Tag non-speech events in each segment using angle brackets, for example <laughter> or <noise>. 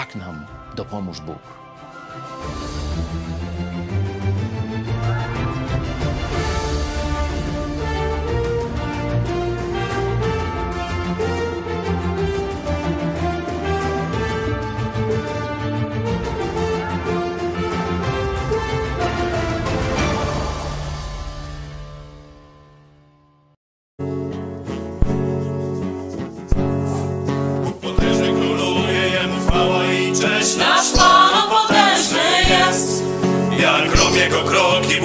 Tak nam dopomóż Bóg.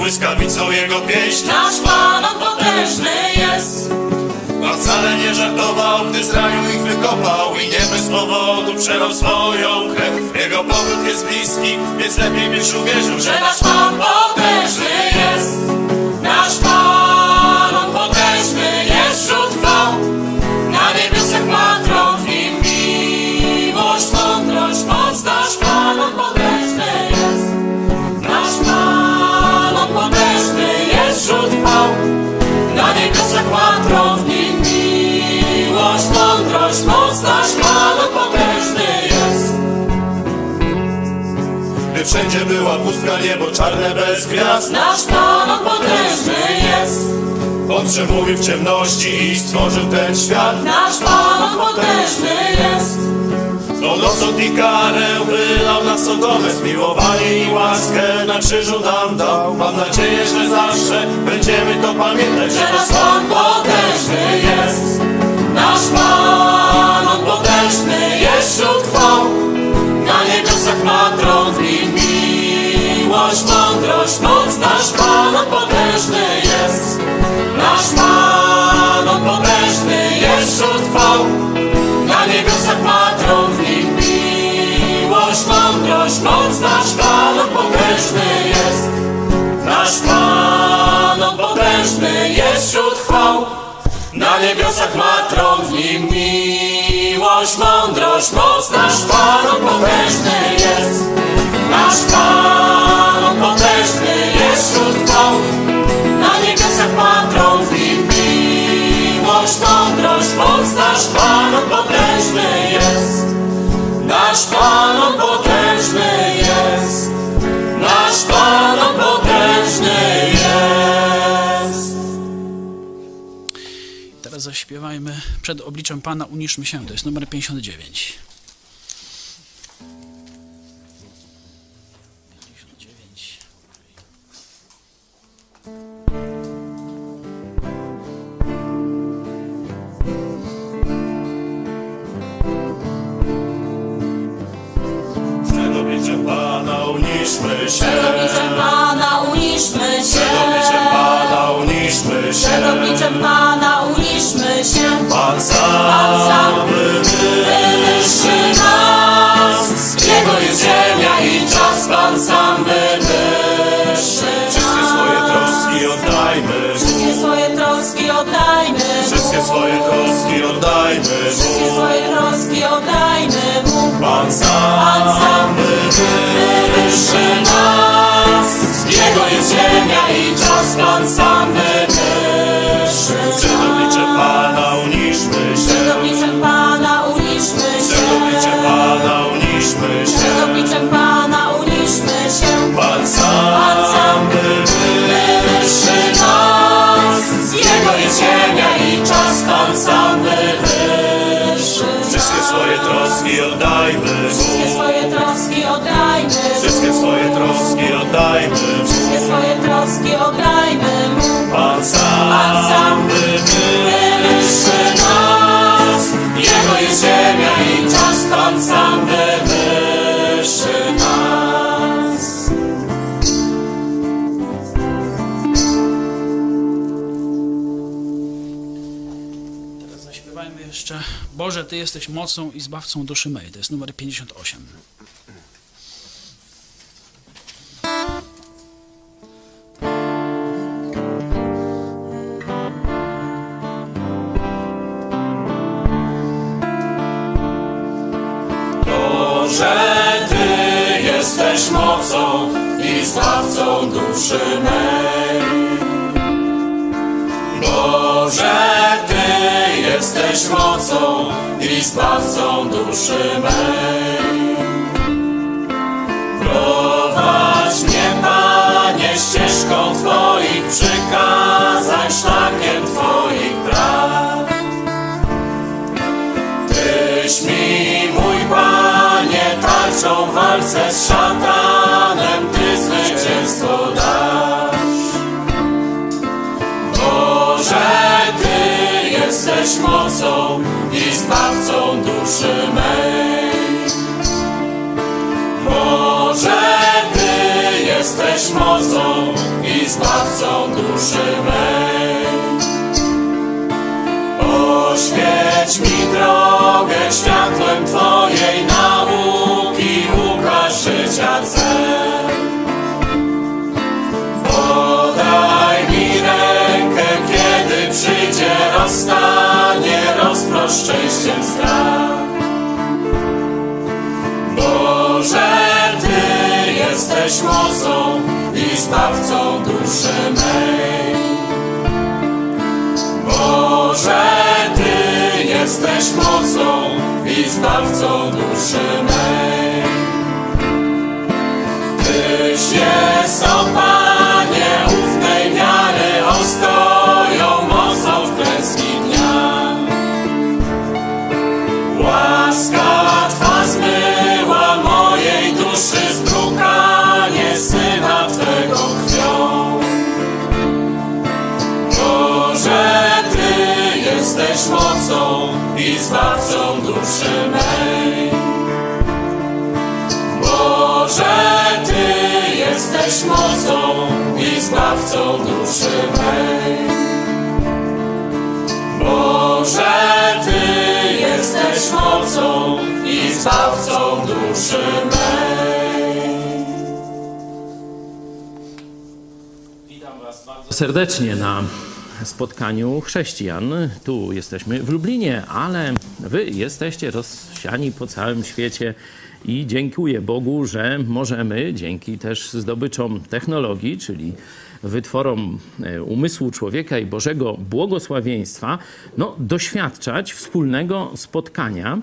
Błyskawicą jego pieśń. nasz Pan on potężny jest. A wcale nie żartował, gdy z raju ich wykopał i nie bez powodu przelał swoją krew. Jego powrót jest bliski, więc lepiej byś uwierzył, że nasz Pan potężny jest, wszędzie była pustka, niebo czarne bez gwiazd. Nasz Pan on potężny jest. On przemówił w ciemności i stworzył ten świat. Nasz Pan on potężny jest. On osąd i karę wylał na Sodomę Zmiłowanie i łaskę na krzyżu nam dał Mam nadzieję, że zawsze będziemy to pamiętać Że nasz Pan potężny jest. Nasz Pan on potężny jest wśród chwał. Na niebiosach ma tron miłość, mądrość, moc. Nasz Pan on potężny jest. Nasz Pan on potężny jest wśród chwał. Na niebiosach nim miłość, mądrość, moc. Nasz Pan on potężny jest. Nasz Pan on potężny jest wśród chwał. Na niebiosach nim miłość, mądrość, moc. Nasz Pan on potężny jest. Nasz Pan potężny jest wśród chwał. Na niebiosach ma tron w nim miłość, mądrość, moc. Nasz Pan potężny jest. Nasz Pan potężny jest. Nasz Pan potężny jest. Teraz zaśpiewajmy Przed obliczem Pana uniszmy się. To jest numer 59. 59. Pana uniszmy się Przed obliczem Pana uniszmy się. Przed obliczem Pana uniszmy się. Przed obliczem Pana uniszmy się. Pan sam wywyższy nas. Jego jest ziemia i czas, Pan sam wywyższy Wszystkie swoje troski oddajmy Wszystkie swoje troski oddajmy. Wszystkie swoje troski oddajmy Wszystkie Mu. swoje troski oddajmy Mu. Pan Pan sam sam wywyższy nas. Jego jest ziemia i czas, Pan sam wywyższy obliczem nas. Pana troski oddajmy Wszystkie swoje troski oddajmy Mu. Pan Pan sam sam wywyższy nas. Jego jest ziemia i czas, Pan sam wywyższy nas. Teraz zaśpiewajmy jeszcze Boże, Ty jesteś mocą i zbawcą duszy mej. To jest numer 58. zbawcą duszy mej. Boże, Ty jesteś mocą i zbawcą duszy mej. Prowadź mnie, Panie, ścieżką Twoich przykazań, szlakiem Twoich praw. Tyś mi, mój Panie, tarczą w walce z szatanem, jesteś mocą i zbawcą duszy mej. Boże, Ty jesteś mocą i zbawcą duszy mej. Oświeć mi drogę światłem Twojej nauki, ukaż życia cel. Podaj mi rękę, kiedy przyjdzie rozstanie, szczęściem strach. Boże, Ty jesteś mocą i zbawcą duszy mej. Boże, Ty jesteś mocą i zbawcą duszy mej. Tyś jest, o Boże, Ty jesteś mocą i zbawcą duszy. Witam Was bardzo serdecznie na spotkaniu chrześcijan. Tu jesteśmy w Lublinie, ale Wy jesteście rozsiani po całym świecie i dziękuję Bogu, że możemy dzięki też zdobyczom technologii, czyli wytworom e, umysłu człowieka i Bożego błogosławieństwa, no, doświadczać wspólnego spotkania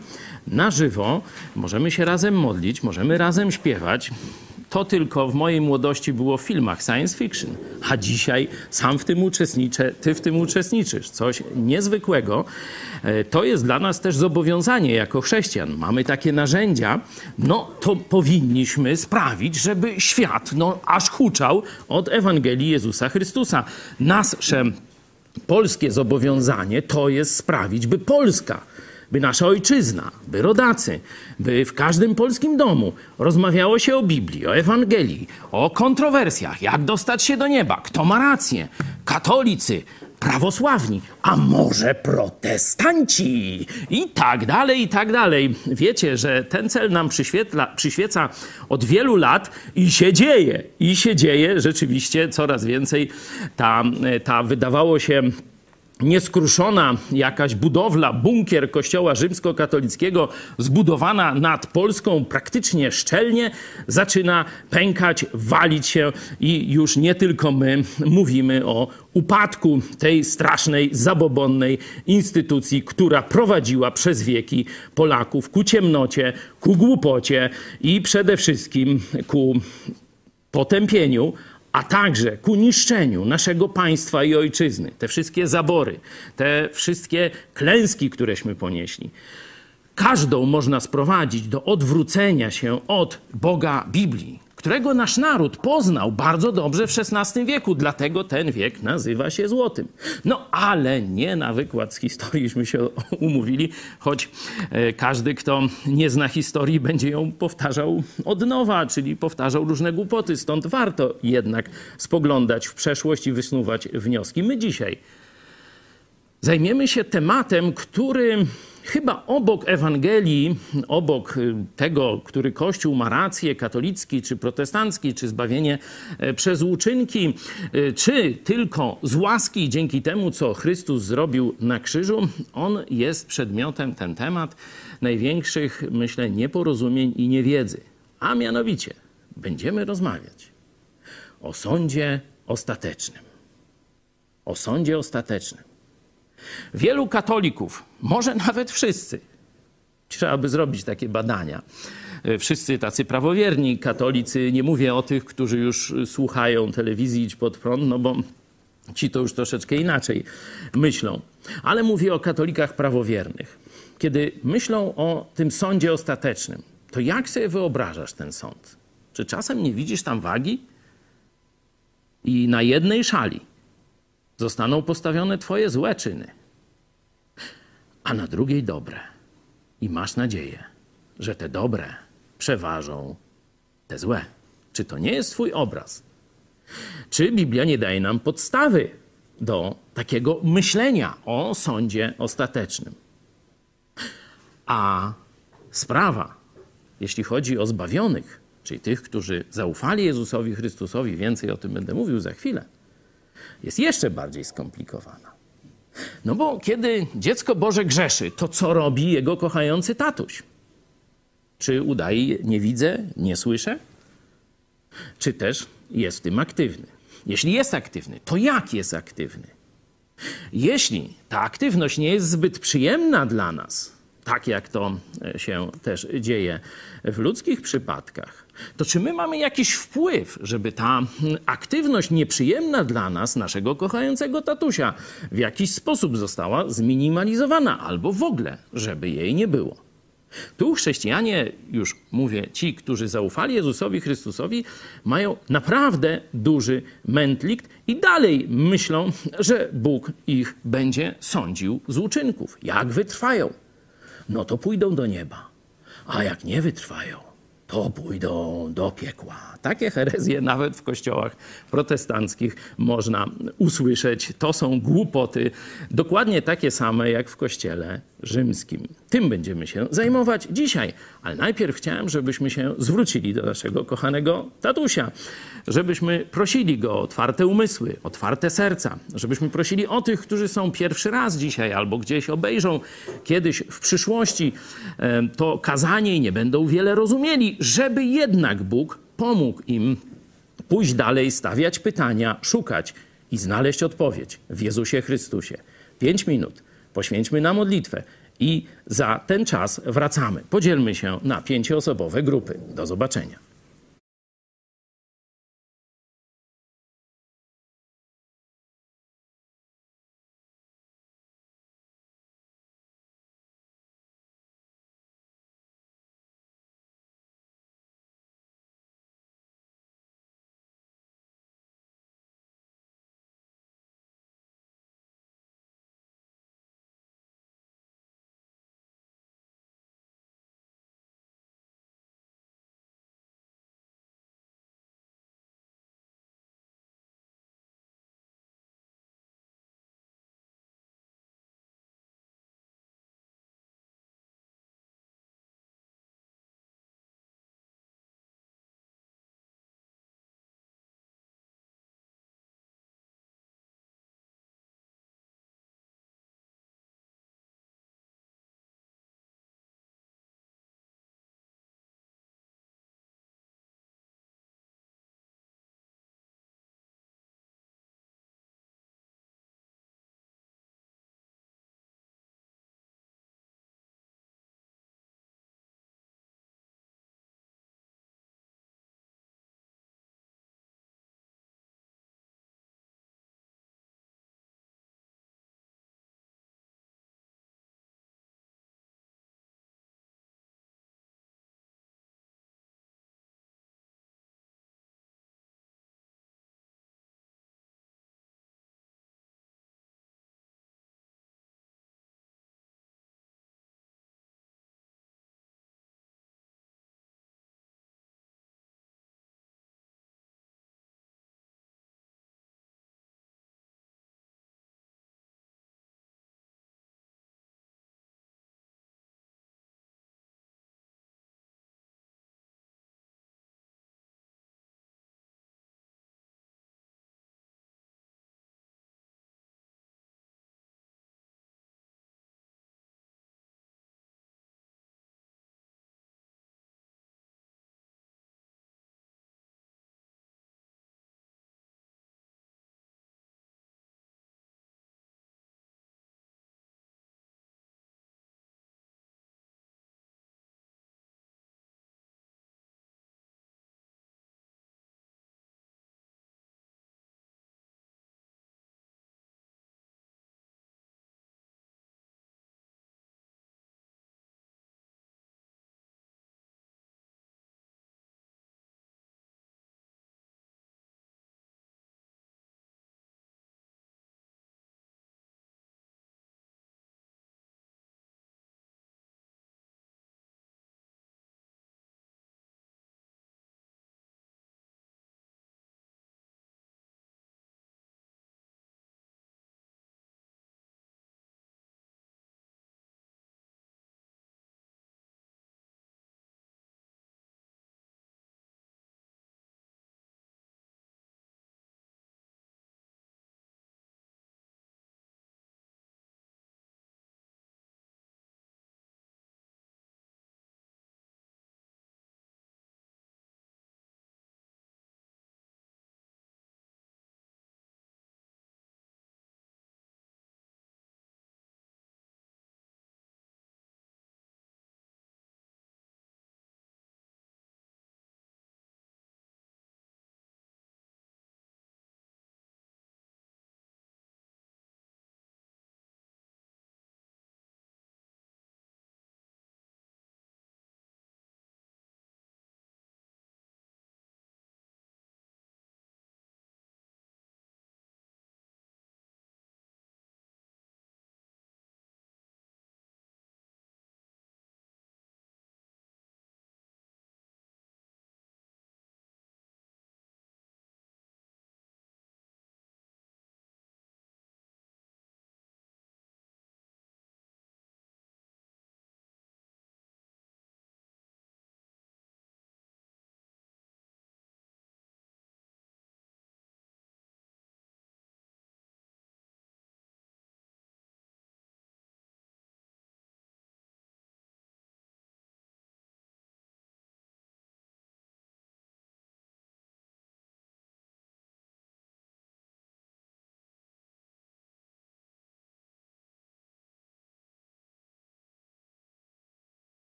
na żywo. Możemy się razem modlić, możemy razem śpiewać. To tylko w mojej młodości było w filmach science fiction, a dzisiaj sam w tym uczestniczę, ty w tym uczestniczysz. Coś niezwykłego. E, To jest dla nas też zobowiązanie jako chrześcijan. Mamy takie narzędzia, no to powinniśmy sprawić, żeby świat no, aż huczał od Ewangelii Jezusa Chrystusa. Nasze polskie zobowiązanie to jest sprawić, by Polska by nasza ojczyzna, by rodacy, by w każdym polskim domu rozmawiało się o Biblii, o Ewangelii, o kontrowersjach, jak dostać się do nieba, kto ma rację, katolicy, prawosławni, a może protestanci i tak dalej, i tak dalej. Wiecie, że ten cel nam przyświeca od wielu lat i się dzieje, i się dzieje rzeczywiście coraz więcej. Ta, ta wydawało się nieskruszona jakaś budowla, bunkier kościoła rzymskokatolickiego zbudowana nad Polską praktycznie szczelnie zaczyna pękać, walić się i już nie tylko my mówimy o upadku tej strasznej, zabobonnej instytucji, która prowadziła przez wieki Polaków ku ciemnocie, ku głupocie i przede wszystkim ku potępieniu, a także ku niszczeniu naszego państwa i ojczyzny. Te wszystkie zabory, te wszystkie klęski, któreśmy ponieśli, każdą można sprowadzić do odwrócenia się od Boga Biblii, którego nasz naród poznał bardzo dobrze w XVI wieku, dlatego ten wiek nazywa się złotym. No ale nie na wykład z historiiśmy się <laughs> umówili, choć e, każdy, kto nie zna historii, będzie ją powtarzał od nowa, czyli powtarzał różne głupoty. Stąd warto jednak spoglądać w przeszłość i wysnuwać wnioski. My dzisiaj zajmiemy się tematem, który chyba obok Ewangelii, obok y, tego, który Kościół ma rację, katolicki czy protestancki, czy zbawienie e, przez uczynki, y, czy tylko z łaski dzięki temu, co Chrystus zrobił na krzyżu, on jest przedmiotem, ten temat, największych, myślę, nieporozumień i niewiedzy. A mianowicie będziemy rozmawiać o sądzie ostatecznym. O sądzie ostatecznym. Wielu katolików, może <laughs> nawet wszyscy, trzeba by zrobić takie badania. Wszyscy tacy prawowierni katolicy, nie mówię o tych, którzy już słuchają telewizji Idź pod prąd, no bo ci to już troszeczkę inaczej myślą. Ale mówię o katolikach prawowiernych. Kiedy myślą o tym sądzie ostatecznym, to jak sobie wyobrażasz ten sąd? Czy czasem nie widzisz tam wagi? I na jednej szali zostaną postawione Twoje złe czyny, a na drugiej dobre. I masz nadzieję, że te dobre przeważą te złe. Czy to nie jest Twój obraz? Czy Biblia nie daje nam podstawy do takiego myślenia o sądzie ostatecznym? A sprawa, jeśli chodzi o zbawionych, czyli tych, którzy zaufali Jezusowi Chrystusowi, więcej o tym będę mówił za chwilę, jest jeszcze bardziej skomplikowana. No bo kiedy dziecko Boże grzeszy, to co robi jego kochający tatuś? Czy udaje, nie widzę, nie słyszę? Czy też jest w tym aktywny? Jeśli jest aktywny, to jak jest aktywny? Jeśli ta aktywność nie jest zbyt przyjemna dla nas, tak jak to się też dzieje w ludzkich przypadkach, to czy my mamy jakiś wpływ, żeby ta aktywność nieprzyjemna dla nas, naszego kochającego tatusia, w jakiś sposób została zminimalizowana, albo w ogóle, żeby jej nie było? Tu chrześcijanie, już mówię, ci, którzy zaufali Jezusowi Chrystusowi, mają naprawdę duży mętlik i dalej myślą, że Bóg ich będzie sądził z uczynków. Jak wytrwają, no to pójdą do nieba. A jak nie wytrwają, to pójdą do piekła. Takie herezje nawet w kościołach protestanckich można usłyszeć. To są głupoty, dokładnie takie same jak w kościele rzymskim. Tym będziemy się zajmować dzisiaj, ale najpierw chciałem, żebyśmy się zwrócili do naszego kochanego tatusia, żebyśmy prosili go o otwarte umysły, otwarte serca, żebyśmy prosili o tych, którzy są pierwszy raz dzisiaj albo gdzieś obejrzą kiedyś w przyszłości e, to kazanie i nie będą wiele rozumieli, żeby jednak Bóg pomógł im pójść dalej, stawiać pytania, szukać i znaleźć odpowiedź w Jezusie Chrystusie. Pięć minut poświęćmy na modlitwę i za ten czas wracamy. Podzielmy się na pięcioosobowe grupy. Do zobaczenia.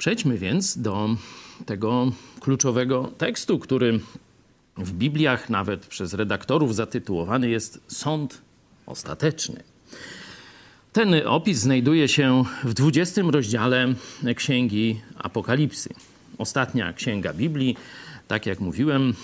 Przejdźmy więc do tego kluczowego tekstu, który w Bibliach, nawet przez redaktorów, zatytułowany jest Sąd Ostateczny. Ten opis znajduje się w 20 rozdziale Księgi Apokalipsy. Ostatnia księga Biblii. Tak jak mówiłem,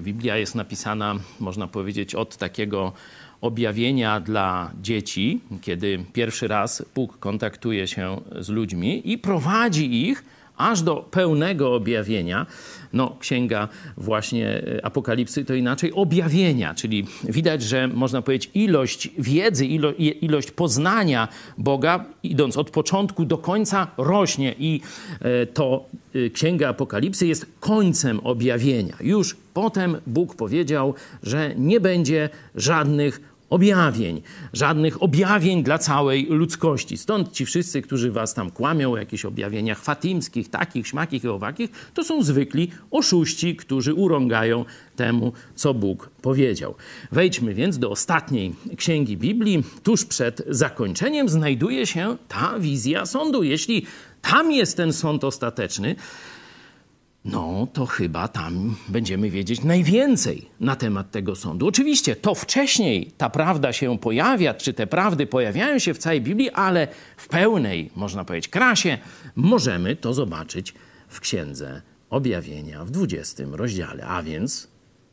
Biblia jest napisana, można powiedzieć, od takiego objawienia dla dzieci, kiedy pierwszy raz Bóg kontaktuje się z ludźmi i prowadzi ich aż do pełnego objawienia. No, księga właśnie e, Apokalipsy to inaczej objawienia, czyli widać, że można powiedzieć ilość wiedzy, ilo, ilość poznania Boga, idąc od początku do końca, rośnie i e, to e, księga Apokalipsy jest końcem objawienia. Już potem Bóg powiedział, że nie będzie żadnych objawień, żadnych objawień dla całej ludzkości. Stąd ci wszyscy, którzy was tam kłamią o jakichś objawieniach fatimskich, takich, śmakich i owakich, to są zwykli oszuści, którzy urągają temu, co Bóg powiedział. Wejdźmy więc do ostatniej księgi Biblii. Tuż przed zakończeniem znajduje się ta wizja sądu. Jeśli tam jest ten sąd ostateczny, no to chyba tam będziemy wiedzieć najwięcej na temat tego sądu. Oczywiście to wcześniej ta prawda się pojawia, czy te prawdy pojawiają się w całej Biblii, ale w pełnej, można powiedzieć, krasie możemy to zobaczyć w Księdze Objawienia w 20 rozdziale. A więc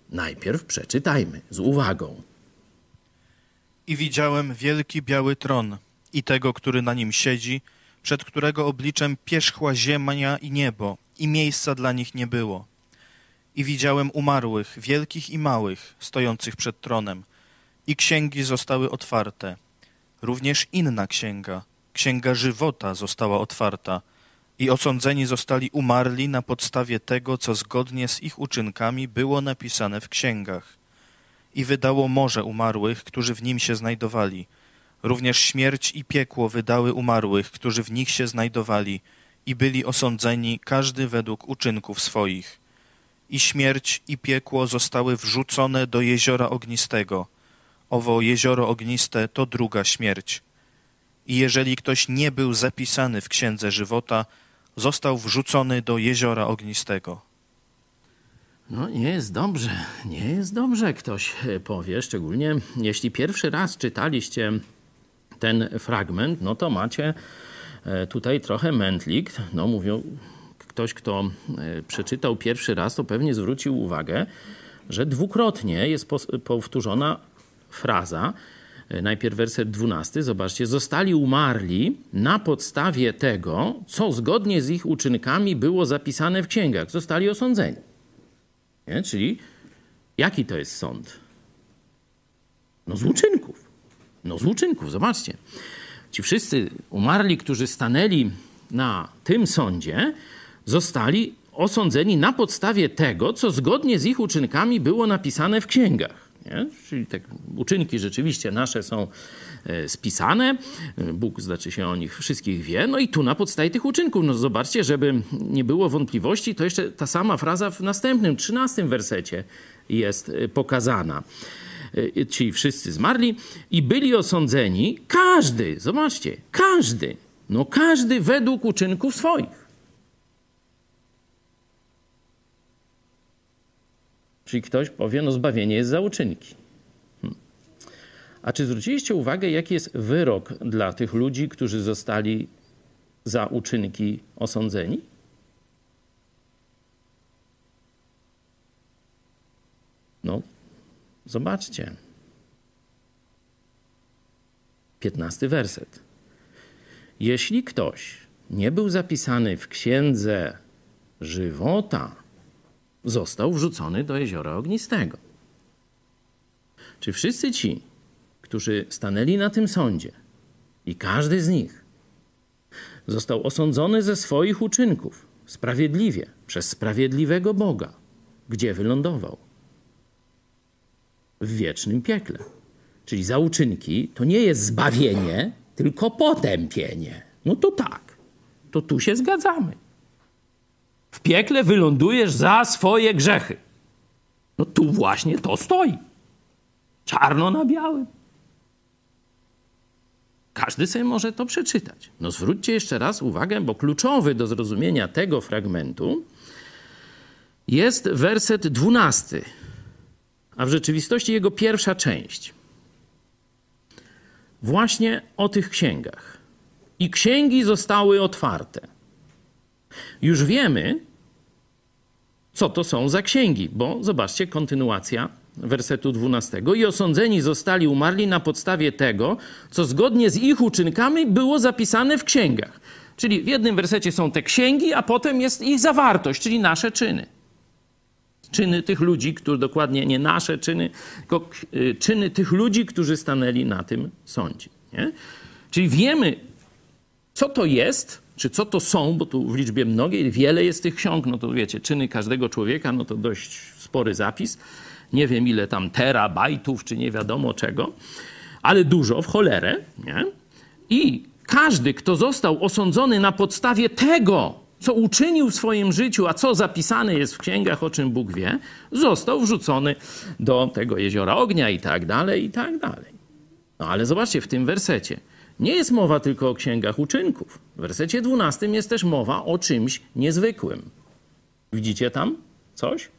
najpierw przeczytajmy z uwagą. I widziałem wielki biały tron i tego, który na nim siedzi, przed którego obliczem pierzchła ziemia i niebo i miejsca dla nich nie było. I widziałem umarłych, wielkich i małych, stojących przed tronem, i księgi zostały otwarte. Również inna księga, księga żywota, została otwarta, i osądzeni zostali umarli na podstawie tego, co zgodnie z ich uczynkami było napisane w księgach. I wydało morze umarłych, którzy w nim się znajdowali. Również śmierć i piekło wydały umarłych, którzy w nich się znajdowali, i byli osądzeni każdy według uczynków swoich. I śmierć i piekło zostały wrzucone do jeziora ognistego. Owo jezioro ogniste to druga śmierć. I jeżeli ktoś nie był zapisany w księdze żywota, został wrzucony do jeziora ognistego. No, nie jest dobrze, nie jest dobrze, ktoś powie, szczególnie jeśli pierwszy raz czytaliście ten fragment, no to macie tutaj trochę mętlik. No mówią, ktoś, kto e, przeczytał pierwszy raz, to pewnie zwrócił uwagę, że dwukrotnie jest powtórzona fraza. E, najpierw werset 12, zobaczcie, zostali umarli na podstawie tego, co zgodnie z ich uczynkami było zapisane w księgach. Zostali osądzeni. Nie? Czyli jaki to jest sąd? No z uczynków. No z uczynków, zobaczcie. Ci wszyscy umarli, którzy stanęli na tym sądzie, zostali osądzeni na podstawie tego, co zgodnie z ich uczynkami było napisane w księgach. Nie? Czyli te uczynki rzeczywiście nasze są e, spisane, Bóg znaczy się o nich wszystkich wie, no i tu na podstawie tych uczynków, no zobaczcie, żeby nie było wątpliwości, to jeszcze ta sama fraza w następnym, trzynastym wersecie jest e, pokazana. Y, ci wszyscy zmarli i byli osądzeni, każdy, zobaczcie, każdy, no każdy według uczynków swoich. Czyli ktoś powie, no zbawienie jest za uczynki. Hmm. A czy zwróciliście uwagę, jaki jest wyrok dla tych ludzi, którzy zostali za uczynki osądzeni? No, Zobaczcie. Piętnasty werset. Jeśli ktoś nie był zapisany w księdze żywota, został wrzucony do jeziora ognistego. Czy wszyscy ci, którzy stanęli na tym sądzie, i każdy z nich został osądzony ze swoich uczynków sprawiedliwie przez sprawiedliwego Boga, gdzie wylądował? W wiecznym piekle. Czyli za uczynki to nie jest zbawienie, tylko potępienie. No to tak, to tu się zgadzamy. W piekle wylądujesz za swoje grzechy. No tu właśnie to stoi. Czarno na białym. Każdy sobie może to przeczytać. No zwróćcie jeszcze raz uwagę, bo kluczowy do zrozumienia tego fragmentu jest werset dwunasty, a w rzeczywistości jego pierwsza część. Właśnie o tych księgach. I księgi zostały otwarte. Już wiemy, co to są za księgi, bo zobaczcie, kontynuacja wersetu 12. I osądzeni zostali umarli na podstawie tego, co zgodnie z ich uczynkami było zapisane w księgach. Czyli w jednym wersecie są te księgi, a potem jest ich zawartość, czyli nasze czyny. Czyny tych ludzi, którzy dokładnie nie nasze czyny, tylko y, czyny tych ludzi, którzy stanęli na tym sądzie. Nie? Czyli wiemy, co to jest, czy co to są, bo tu w liczbie mnogiej wiele jest tych ksiąg, no to wiecie, czyny każdego człowieka, no to dość spory zapis. Nie wiem ile tam terabajtów, czy nie wiadomo czego, ale dużo w cholerę, nie? I każdy, kto został osądzony na podstawie tego, co uczynił w swoim życiu, a co zapisane jest w księgach, o czym Bóg wie, został wrzucony do tego jeziora ognia i tak dalej, i tak dalej. No ale zobaczcie, w tym wersecie nie jest mowa tylko o księgach uczynków. W wersecie 12 jest też mowa o czymś niezwykłym. Widzicie tam coś?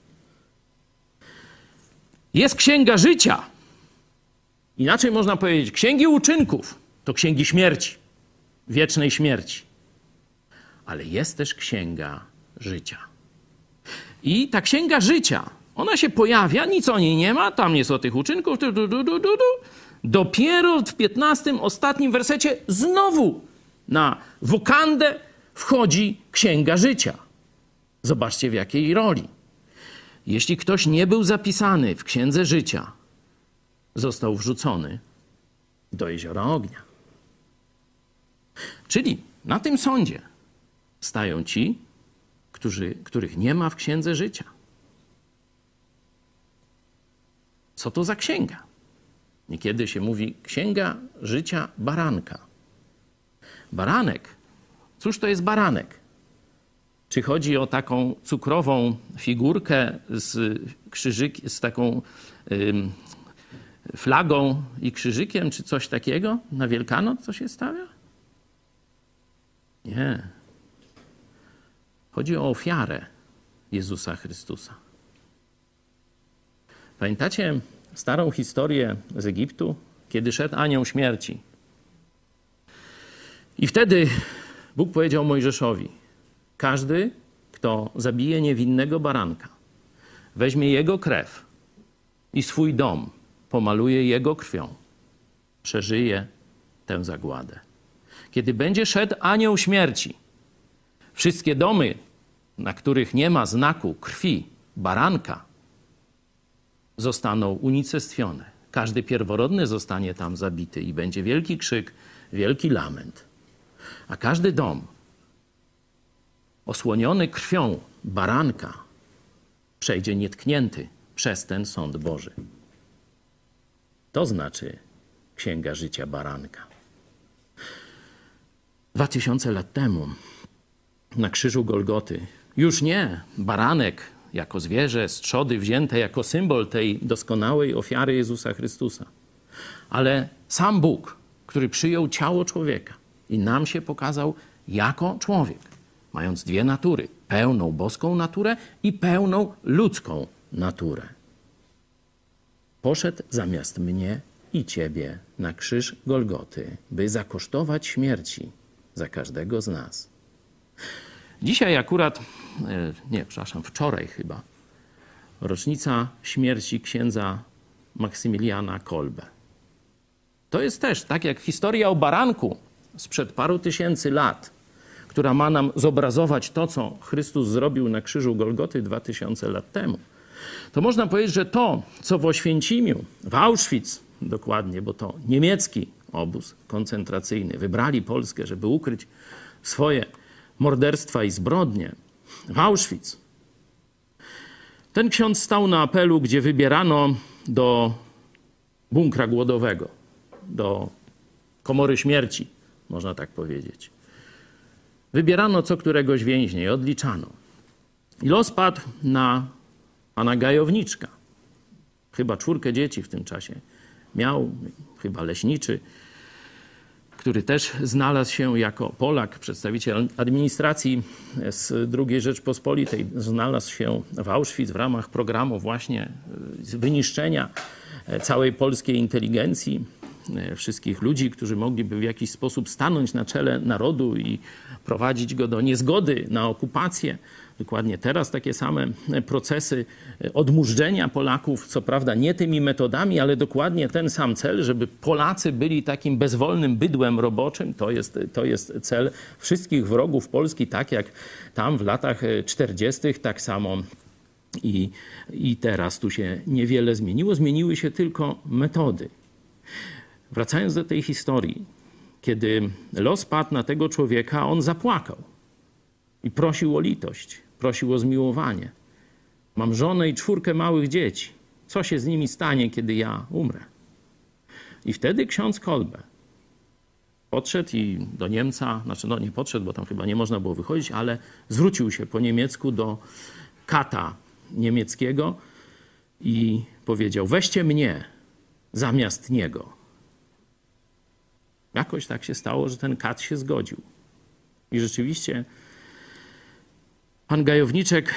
Jest księga życia. Inaczej można powiedzieć, księgi uczynków to księgi śmierci, wiecznej śmierci. Ale jest też księga życia. I ta księga życia, ona się pojawia, nic o niej nie ma, tam jest o tych uczynków. Du, du, du. Dopiero w 15 ostatnim wersecie znowu na wokandę wchodzi księga życia. Zobaczcie w jakiej roli. Jeśli ktoś nie był zapisany w księdze życia, został wrzucony do jeziora ognia. Czyli na tym sądzie stają ci, którzy, których nie ma w księdze życia. Co to za księga? Niekiedy się mówi księga życia baranka. Baranek. Cóż to jest baranek? Czy chodzi o taką cukrową figurkę z, krzyżyk, z taką ym, flagą i krzyżykiem, czy coś takiego? Na Wielkanoc co się stawia? Nie. Chodzi o ofiarę Jezusa Chrystusa. Pamiętacie starą historię z Egiptu, kiedy szedł anioł śmierci? I wtedy Bóg powiedział Mojżeszowi: każdy, kto zabije niewinnego baranka, weźmie jego krew i swój dom pomaluje jego krwią, przeżyje tę zagładę. Kiedy będzie szedł anioł śmierci, wszystkie domy, na których nie ma znaku krwi baranka, zostaną unicestwione. Każdy pierworodny zostanie tam zabity i będzie wielki krzyk, wielki lament. A każdy dom, osłoniony krwią baranka, przejdzie nietknięty przez ten sąd Boży. To znaczy Księga Życia Baranka. Dwa tysiące lat temu na krzyżu Golgoty już nie baranek jako zwierzę z trzody wzięte jako symbol tej doskonałej ofiary Jezusa Chrystusa, ale sam Bóg, który przyjął ciało człowieka i nam się pokazał jako człowiek mając dwie natury: pełną boską naturę i pełną ludzką naturę. Poszedł zamiast mnie i ciebie na krzyż Golgoty, by zakosztować śmierci za każdego z nas. Dzisiaj akurat, e, nie, przepraszam, wczoraj chyba, rocznica śmierci księdza Maksymiliana Kolbe. To jest też tak jak historia o baranku sprzed paru tysięcy lat która ma nam zobrazować to, co Chrystus zrobił na krzyżu Golgoty 2000 lat temu, to można powiedzieć, że to, co w Oświęcimiu, w Auschwitz dokładnie, bo to niemiecki obóz koncentracyjny, wybrali Polskę, żeby ukryć swoje morderstwa i zbrodnie, w Auschwitz. Ten ksiądz stał na apelu, gdzie wybierano do bunkra głodowego, do komory śmierci, można tak powiedzieć. Wybierano co któregoś więźnia i odliczano. I los padł na pana Gajowniczka. Chyba czwórkę dzieci w tym czasie miał, chyba leśniczy, który też znalazł się jako Polak, przedstawiciel administracji z II Rzeczpospolitej, znalazł się w Auschwitz w ramach programu właśnie wyniszczenia całej polskiej inteligencji, wszystkich ludzi, którzy mogliby w jakiś sposób stanąć na czele narodu i prowadzić go do niezgody na okupację. Dokładnie teraz takie same procesy odmurzenia Polaków, co prawda nie tymi metodami, ale dokładnie ten sam cel, żeby Polacy byli takim bezwolnym bydłem roboczym. To jest, to jest cel wszystkich wrogów Polski, tak jak tam w latach 40., tak samo i, i teraz tu się niewiele zmieniło. Zmieniły się tylko metody. Wracając do tej historii, kiedy los padł na tego człowieka, on zapłakał i prosił o litość, prosił o zmiłowanie. Mam żonę i czwórkę małych dzieci. Co się z nimi stanie, kiedy ja umrę? I wtedy ksiądz Kolbe podszedł i do Niemca, znaczy no nie podszedł, bo tam chyba nie można było wychodzić, ale zwrócił się po niemiecku do kata niemieckiego i powiedział: Weźcie mnie zamiast niego. Jakoś tak się stało, że ten kat się zgodził. I rzeczywiście pan Gajowniczek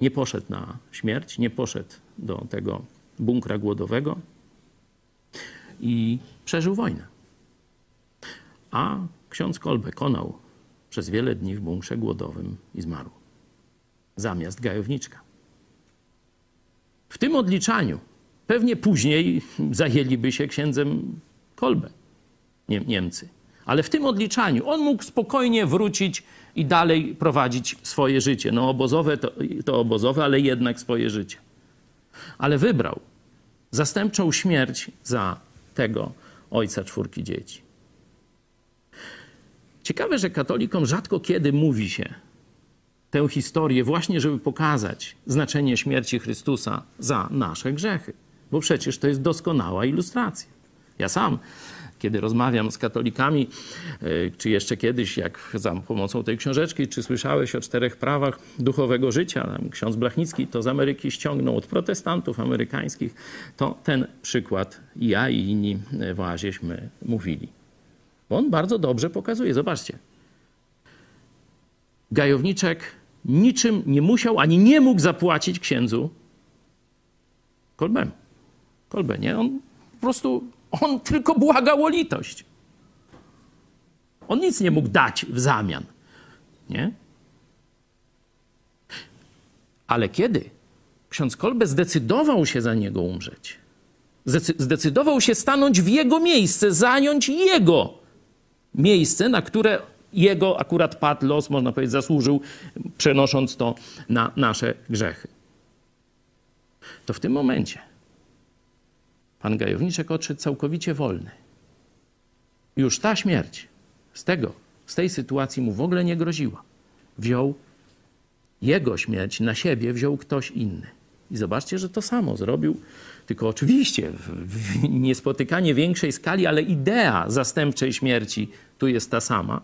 nie poszedł na śmierć, nie poszedł do tego bunkra głodowego i przeżył wojnę. A ksiądz Kolbe konał przez wiele dni w bunkrze głodowym i zmarł. Zamiast Gajowniczka. W tym odliczaniu Pewnie później zajęliby się księdzem Kolbe, nie, Niemcy. Ale w tym odliczaniu on mógł spokojnie wrócić i dalej prowadzić swoje życie. No obozowe to, to obozowe, ale jednak swoje życie. Ale wybrał zastępczą śmierć za tego ojca czwórki dzieci. Ciekawe, że katolikom rzadko kiedy mówi się tę historię właśnie, żeby pokazać znaczenie śmierci Chrystusa za nasze grzechy bo przecież to jest doskonała ilustracja. Ja sam, kiedy rozmawiam z katolikami, e, czy jeszcze kiedyś, jak za pomocą tej książeczki, czy słyszałeś o czterech prawach duchowego życia, ksiądz Blachnicki to z Ameryki ściągnął od protestantów amerykańskich, to ten przykład ja i inni w oazieśmy mówili. Bo on bardzo dobrze pokazuje. Zobaczcie. Gajowniczek niczym nie musiał ani nie mógł zapłacić księdzu Kolbemu kolbę, nie? On po prostu, on tylko błagał o litość. On nic nie mógł dać w zamian, nie? Ale kiedy ksiądz Kolbe zdecydował się za niego umrzeć, zdecydował się stanąć w jego miejsce, zająć jego miejsce, na które jego akurat padł los, można powiedzieć, zasłużył, przenosząc to na nasze grzechy. To w tym momencie Pan Gajowniczek odszedł całkowicie wolny. Już ta śmierć z tego, z tej sytuacji mu w ogóle nie groziła. Wziął jego śmierć na siebie, wziął ktoś inny. I zobaczcie, że to samo zrobił, tylko oczywiście w, niespotykanie większej skali, ale idea zastępczej śmierci tu jest ta sama.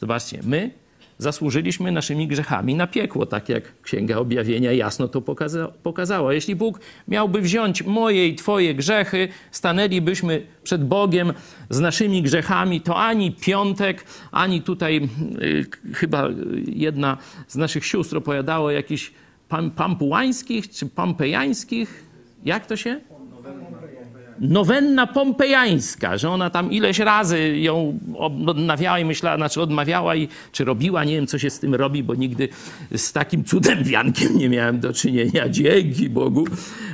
Zobaczcie, my zasłużyliśmy naszymi grzechami na piekło, tak jak Księga Objawienia jasno to pokaza pokazała. Jeśli Bóg miałby wziąć moje i Twoje grzechy, stanęlibyśmy przed Bogiem z naszymi grzechami, to ani piątek, ani tutaj y, chyba jedna z naszych sióstr opowiadała o jakichś pam pampułańskich czy pampejańskich, jak to się? Nowenna pompejańska, że ona tam ileś razy ją odmawiała i myślała, znaczy odmawiała i czy robiła, nie wiem co się z tym robi, bo nigdy z takim cudem <laughs> wiankiem nie miałem do czynienia. Dzięki Bogu.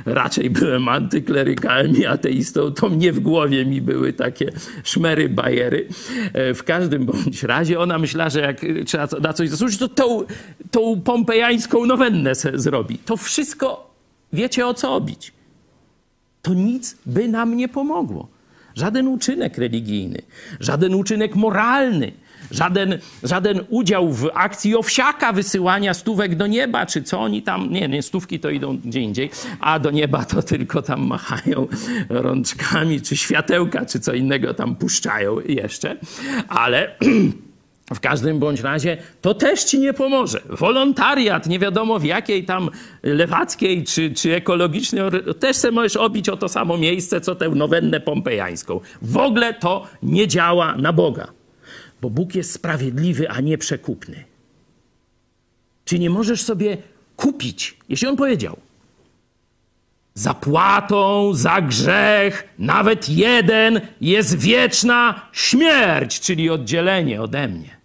Raczej byłem antyklerykałem i ateistą, to mnie w głowie mi były takie szmery, bajery. E, w każdym bądź razie ona myślała, że jak trzeba na coś zasłużyć, to tą, tą pompejańską nowennę zrobi. To wszystko wiecie o co obić to nic by nam nie pomogło. Żaden uczynek religijny, żaden uczynek moralny, żaden, żaden udział w akcji owsiaka wysyłania stówek do nieba, czy co oni tam, nie, nie, stówki to idą gdzie indziej, a do nieba to tylko tam machają rączkami, czy światełka, czy co innego tam puszczają jeszcze, ale <clears throat> W każdym bądź razie to też ci nie pomoże. Wolontariat, nie wiadomo w jakiej tam lewackiej czy, czy ekologicznej, też se możesz obić o to samo miejsce, co tę nowennę pompejańską. W ogóle to nie działa na Boga, bo Bóg jest sprawiedliwy, a nie przekupny. Czy nie możesz sobie kupić, jeśli On powiedział, Zapłatą za grzech, nawet jeden, jest wieczna śmierć, czyli oddzielenie ode mnie.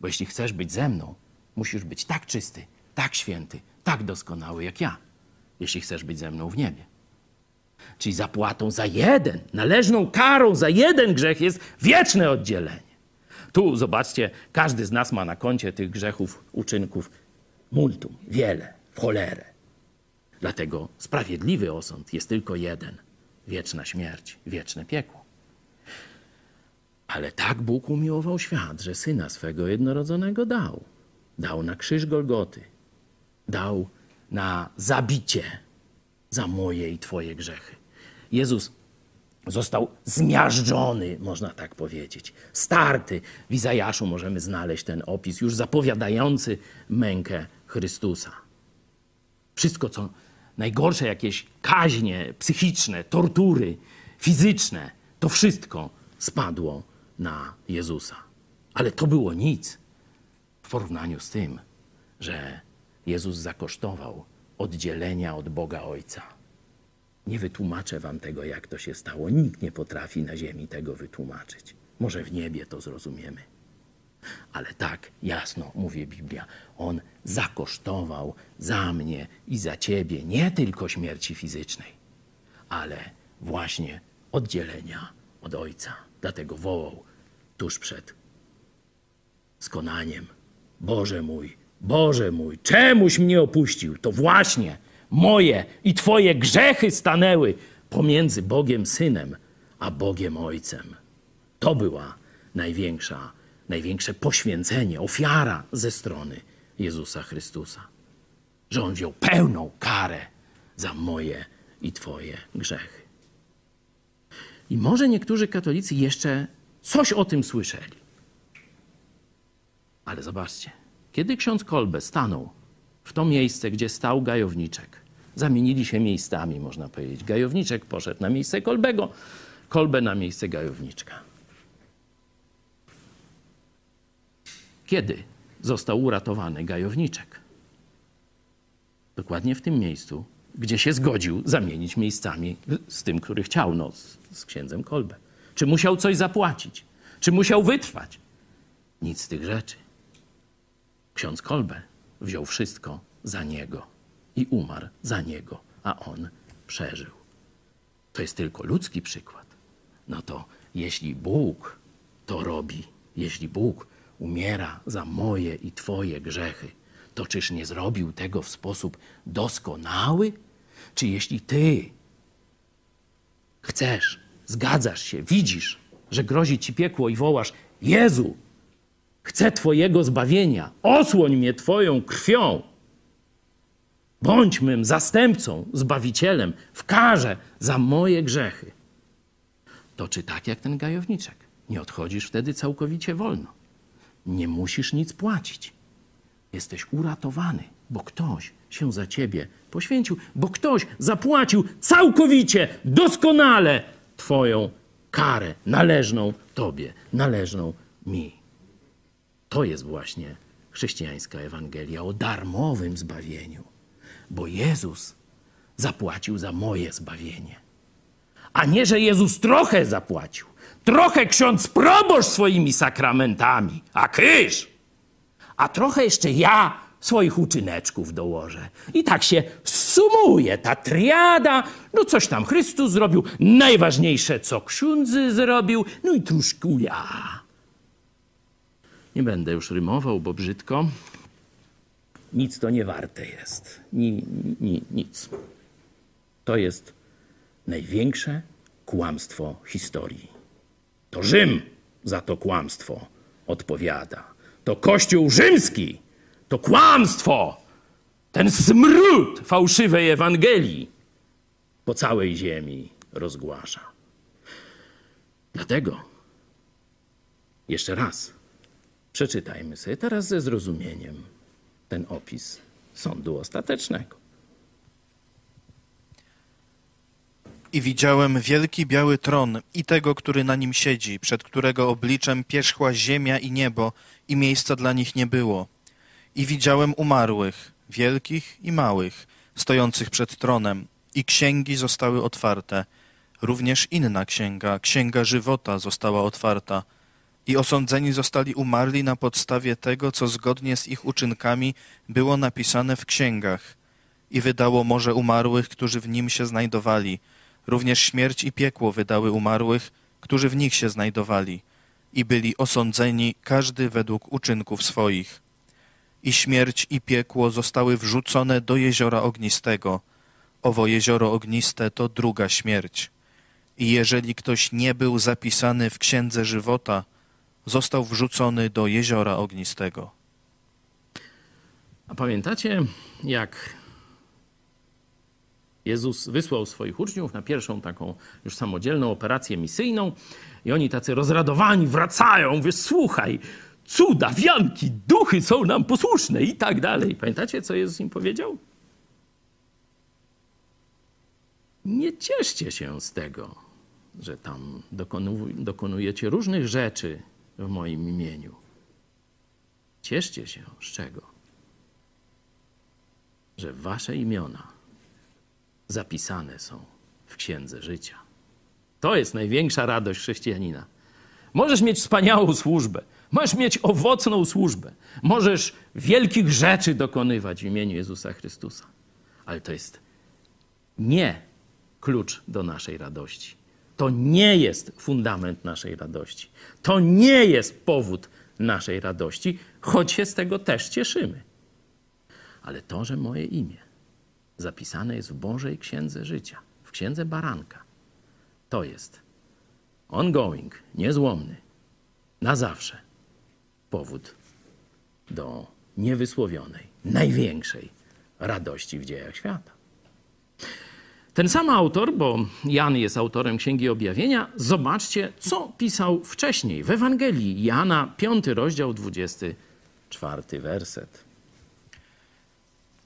Bo jeśli chcesz być ze mną, musisz być tak czysty, tak święty, tak doskonały jak ja, jeśli chcesz być ze mną w niebie. Czyli zapłatą za jeden, należną karą za jeden grzech jest wieczne oddzielenie. Tu zobaczcie, każdy z nas ma na koncie tych grzechów, uczynków multum, wiele, w cholerę. Dlatego sprawiedliwy osąd jest tylko jeden: wieczna śmierć, wieczne piekło. Ale tak Bóg umiłował świat, że syna swego jednorodzonego dał. Dał na krzyż Golgoty. Dał na zabicie za moje i Twoje grzechy. Jezus został zmiażdżony, można tak powiedzieć. Starty. W Izajaszu możemy znaleźć ten opis, już zapowiadający mękę Chrystusa. Wszystko, co najgorsze, jakieś kaźnie psychiczne, tortury fizyczne, to wszystko spadło na Jezusa. Ale to było nic w porównaniu z tym, że Jezus zakosztował oddzielenia od Boga Ojca. Nie wytłumaczę wam tego, jak to się stało. Nikt nie potrafi na ziemi tego wytłumaczyć. Może w niebie to zrozumiemy. Ale tak jasno mówi Biblia, on zakosztował za mnie i za ciebie nie tylko śmierci fizycznej, ale właśnie oddzielenia od Ojca. Dlatego wołał tuż przed skonaniem: Boże mój, Boże mój, czemuś mnie opuścił? To właśnie moje i Twoje grzechy stanęły pomiędzy Bogiem Synem a Bogiem Ojcem. To była największa największe poświęcenie, ofiara ze strony Jezusa Chrystusa. Że On wziął pełną karę za moje i Twoje grzechy. I może niektórzy katolicy jeszcze coś o tym słyszeli. Ale zobaczcie, kiedy ksiądz Kolbe stanął w to miejsce, gdzie stał gajowniczek, zamienili się miejscami, można powiedzieć. Gajowniczek poszedł na miejsce Kolbego, Kolbe na miejsce gajowniczka. Kiedy został uratowany gajowniczek? Dokładnie w tym miejscu, gdzie się zgodził zamienić miejscami z tym, który chciał, no, z, księdzem Kolbe. Czy musiał coś zapłacić? Czy musiał wytrwać? Nic z tych rzeczy. Ksiądz Kolbe wziął wszystko za niego i umarł za niego, a on przeżył. To jest tylko ludzki przykład. No to jeśli Bóg to robi, jeśli Bóg umiera za moje i Twoje grzechy, to czyż nie zrobił tego w sposób doskonały? Czy jeśli Ty chcesz, zgadzasz się, widzisz, że grozi Ci piekło i wołasz: Jezu, chcę Twojego zbawienia, osłoń mnie Twoją krwią, bądź mym zastępcą, zbawicielem w karze za moje grzechy, to czy tak jak ten gajowniczek, nie odchodzisz wtedy całkowicie wolno? Nie musisz nic płacić. Jesteś uratowany, bo ktoś się za ciebie poświęcił, bo ktoś zapłacił całkowicie, doskonale Twoją karę należną Tobie, należną mi. To jest właśnie chrześcijańska Ewangelia o darmowym zbawieniu, bo Jezus zapłacił za moje zbawienie. A nie, że Jezus trochę zapłacił, trochę ksiądz proboszcz swoimi sakramentami, a kryż, a trochę jeszcze ja swoich uczyneczków dołożę. I tak się sumuje ta triada. No coś tam Chrystus zrobił, najważniejsze co ksiądzy zrobił, no i troszkę ja. Nie będę już rymował, bo brzydko. Nic to nie warte jest. Ni, ni, nic. To jest największe kłamstwo historii. To Rzym za to kłamstwo odpowiada. To Kościół rzymski, to kłamstwo, ten smród fałszywej Ewangelii po całej ziemi rozgłasza. Dlatego jeszcze raz Przeczytajmy sobie teraz ze zrozumieniem ten opis sądu ostatecznego. I widziałem wielki biały tron i tego, który na nim siedzi, przed którego obliczem pierzchła ziemia i niebo i miejsca dla nich nie było. I widziałem umarłych, wielkich i małych, stojących przed tronem i księgi zostały otwarte. Również inna księga, księga żywota została otwarta. I osądzeni zostali umarli na podstawie tego, co zgodnie z ich uczynkami było napisane w księgach. I wydało morze umarłych, którzy w nim się znajdowali. Również śmierć i piekło wydały umarłych, którzy w nich się znajdowali. I byli osądzeni, każdy według uczynków swoich. I śmierć i piekło zostały wrzucone do jeziora ognistego. Owo jezioro ogniste to druga śmierć. I jeżeli ktoś nie był zapisany w księdze żywota, został wrzucony do jeziora ognistego. A pamiętacie, jak Jezus wysłał swoich uczniów na pierwszą taką już samodzielną operację misyjną i oni tacy rozradowani wracają, mówię, słuchaj, cuda, wianki, duchy są nam posłuszne i tak dalej. Pamiętacie, co Jezus im powiedział? Nie cieszcie się z tego, że tam dokonu, dokonujecie różnych rzeczy w moim imieniu. Cieszcie się z czego? Że wasze imiona zapisane są w księdze życia. To jest największa radość chrześcijanina. Możesz mieć wspaniałą służbę, możesz mieć owocną służbę, możesz wielkich rzeczy dokonywać w imieniu Jezusa Chrystusa, ale to jest nie klucz do naszej radości. To nie jest fundament naszej radości. To nie jest powód naszej radości, choć się z tego też cieszymy. Ale to, że moje imię zapisane jest w Bożej Księdze Życia, w Księdze Baranka, to jest ongoing, niezłomny, na zawsze powód do niewysłowionej, największej radości w dziejach świata. Ten sam autor, bo Jan jest autorem Księgi Objawienia, zobaczcie, co pisał wcześniej w Ewangelii Jana, 5 rozdział, 24 werset.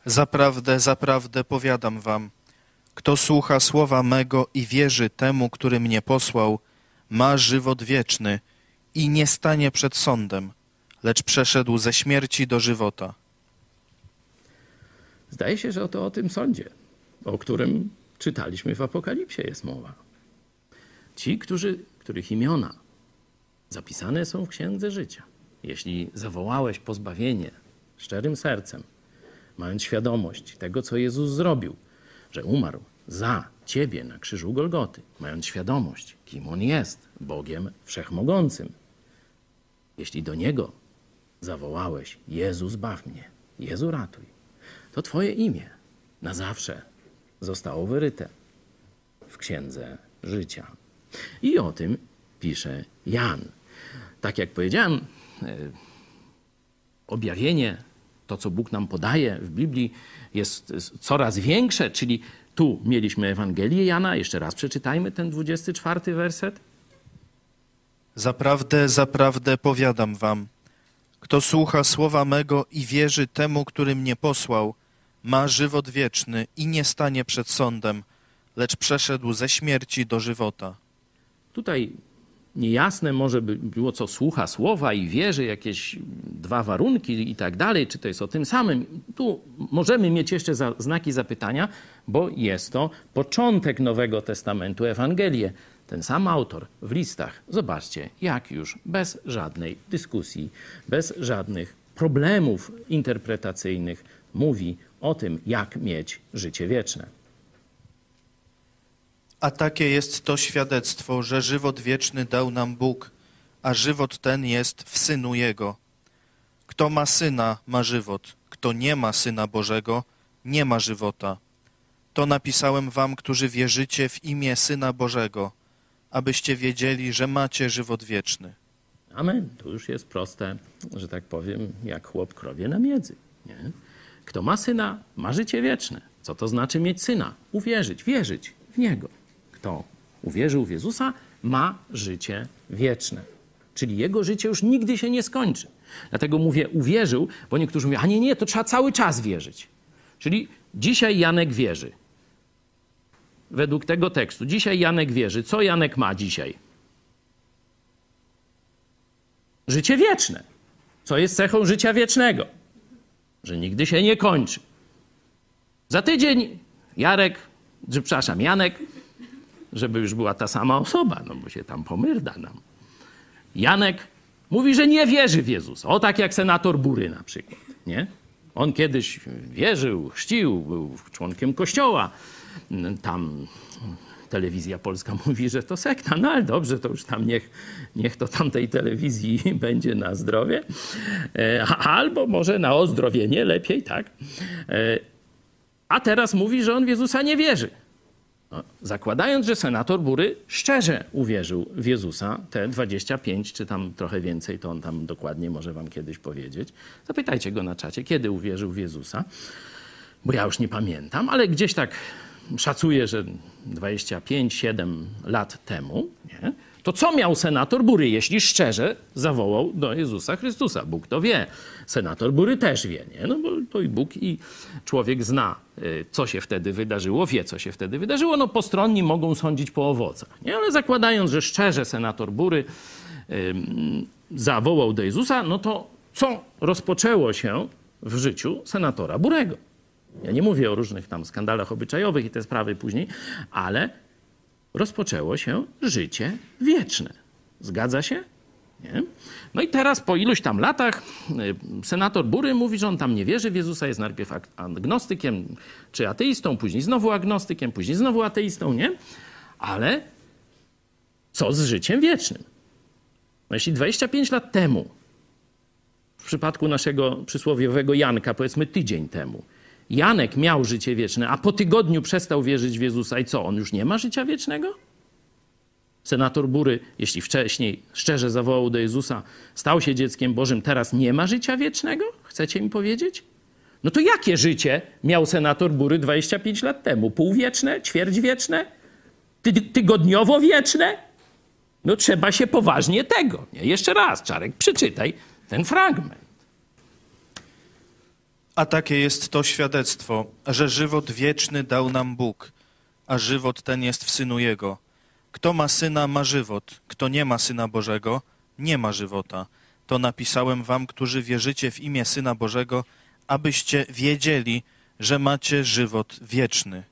Zaprawdę, zaprawdę powiadam wam, kto słucha słowa mego i wierzy temu, który mnie posłał, ma żywot wieczny i nie stanie przed sądem, lecz przeszedł ze śmierci do żywota. Zdaje się, że oto o tym sądzie, o którym czytaliśmy w Apokalipsie, jest mowa. Ci, którzy, których imiona zapisane są w Księdze Życia, jeśli zawołałeś pozbawienie szczerym sercem, mając świadomość tego, co Jezus zrobił, że umarł za ciebie na krzyżu Golgoty, mając świadomość, kim On jest, Bogiem Wszechmogącym. Jeśli do Niego zawołałeś, Jezus baw mnie, Jezu ratuj, to Twoje imię na zawsze zostało wyryte w Księdze Życia. I o tym pisze Jan. Tak jak powiedziałem, e, objawienie, to co Bóg nam podaje w Biblii, jest coraz większe, czyli tu mieliśmy Ewangelię Jana, jeszcze raz przeczytajmy ten 24 werset. Zaprawdę, zaprawdę powiadam wam, kto słucha słowa mego i wierzy temu, który mnie posłał, ma żywot wieczny i nie stanie przed sądem, lecz przeszedł ze śmierci do żywota. Tutaj niejasne może by było, co słucha słowa i wierzy, jakieś dwa warunki i tak dalej, czy to jest o tym samym. Tu możemy mieć jeszcze za, znaki zapytania, bo jest to początek Nowego Testamentu, Ewangelię. Ten sam autor w listach, zobaczcie, jak już bez żadnej dyskusji, bez żadnych problemów interpretacyjnych mówi o tym, jak mieć życie wieczne. A takie jest to świadectwo, że żywot wieczny dał nam Bóg, a żywot ten jest w Synu Jego. Kto ma Syna, ma żywot. Kto nie ma Syna Bożego, nie ma żywota. To napisałem wam, którzy wierzycie w imię Syna Bożego, abyście wiedzieli, że macie żywot wieczny. Amen. To już jest proste, że tak powiem, jak chłop krowie na miedzy. Nie? Kto ma syna, ma życie wieczne. Co to znaczy mieć syna? Uwierzyć, wierzyć w niego. Kto uwierzył w Jezusa, ma życie wieczne. Czyli jego życie już nigdy się nie skończy. Dlatego mówię uwierzył, bo niektórzy mówią, a nie, nie, to trzeba cały czas wierzyć. Czyli dzisiaj Janek wierzy. Według tego tekstu. Dzisiaj Janek wierzy. Co Janek ma dzisiaj? Życie wieczne. Co jest cechą życia wiecznego? Że nigdy się nie kończy. Za tydzień Jarek, że, przepraszam, Janek, żeby już była ta sama osoba, no bo się tam pomyrda nam. Janek mówi, że nie wierzy w Jezusa. O tak jak senator Bury na przykład, nie? On kiedyś wierzył, chrzcił, był członkiem kościoła. Tam telewizja polska <laughs> mówi, że to sekta, no ale dobrze, to już tam niech, niech to tamtej telewizji <laughs> będzie na zdrowie. E, albo może na ozdrowienie, lepiej, tak? E, a teraz mówi, że on w Jezusa nie wierzy. No, zakładając, że senator Bury szczerze uwierzył w Jezusa, te 25 czy tam trochę więcej, to on tam dokładnie może wam kiedyś powiedzieć. Zapytajcie go na czacie, kiedy uwierzył w Jezusa, bo ja już nie pamiętam, ale gdzieś tak szacuję, że 25-7 lat temu, nie? to co miał senator Bury, jeśli szczerze zawołał do Jezusa Chrystusa? Bóg to wie. Senator Bury też wie, nie? No bo to i Bóg i człowiek zna, y, co się wtedy wydarzyło, wie, co się wtedy wydarzyło. No postronni mogą sądzić po owocach, nie? Ale zakładając, że szczerze senator Bury zawołał do Jezusa, no to co rozpoczęło się w życiu senatora Burego? Ja nie mówię o różnych tam skandalach obyczajowych i te sprawy później, ale rozpoczęło się życie wieczne. Zgadza się? Nie? No i teraz po iluś tam latach y, senator Bury mówi, że on tam nie wierzy w Jezusa, jest najpierw agnostykiem czy ateistą, później znowu agnostykiem, później znowu ateistą, nie? Ale co z życiem wiecznym? No jeśli 25 lat temu, w przypadku naszego przysłowiowego Janka, powiedzmy tydzień temu, Janek miał życie wieczne, a po tygodniu przestał wierzyć w Jezusa i co, on już nie ma życia wiecznego? Senator Bury, jeśli wcześniej szczerze zawołał do Jezusa, stał się dzieckiem Bożym, teraz nie ma życia wiecznego? Chcecie mi powiedzieć? No to jakie życie miał senator Bury 25 lat temu? Półwieczne? Ćwierćwieczne? Ty tygodniowo wieczne? No trzeba się poważnie tego. Nie? Jeszcze raz, Czarek, przeczytaj ten fragment. A takie jest to świadectwo, że żywot wieczny dał nam Bóg, a żywot ten jest w Synu Jego. Kto ma Syna, ma żywot. Kto nie ma Syna Bożego, nie ma żywota. To napisałem wam, którzy wierzycie w imię Syna Bożego, abyście wiedzieli, że macie żywot wieczny.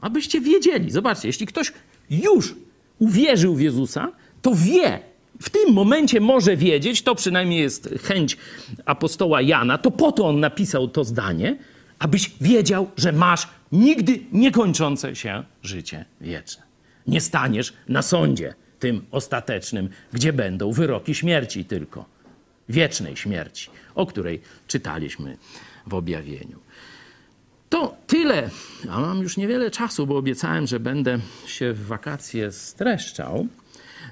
Abyście wiedzieli. Zobaczcie, jeśli ktoś już uwierzył w Jezusa, to wie, w tym momencie może wiedzieć, to przynajmniej jest chęć apostoła Jana, to po to on napisał to zdanie, abyś wiedział, że masz nigdy niekończące się życie wieczne. Nie staniesz na sądzie tym ostatecznym, gdzie będą wyroki śmierci tylko. Wiecznej śmierci, o której czytaliśmy w objawieniu. To tyle. A mam już niewiele czasu, bo obiecałem, że będę się w wakacje streszczał.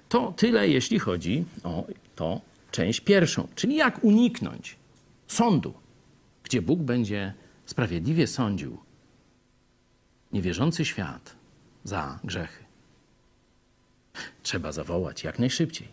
To tyle, jeśli chodzi o to część pierwszą, czyli jak uniknąć sądu, gdzie Bóg będzie sprawiedliwie sądził niewierzący świat za grzechy. Trzeba zawołać jak najszybciej.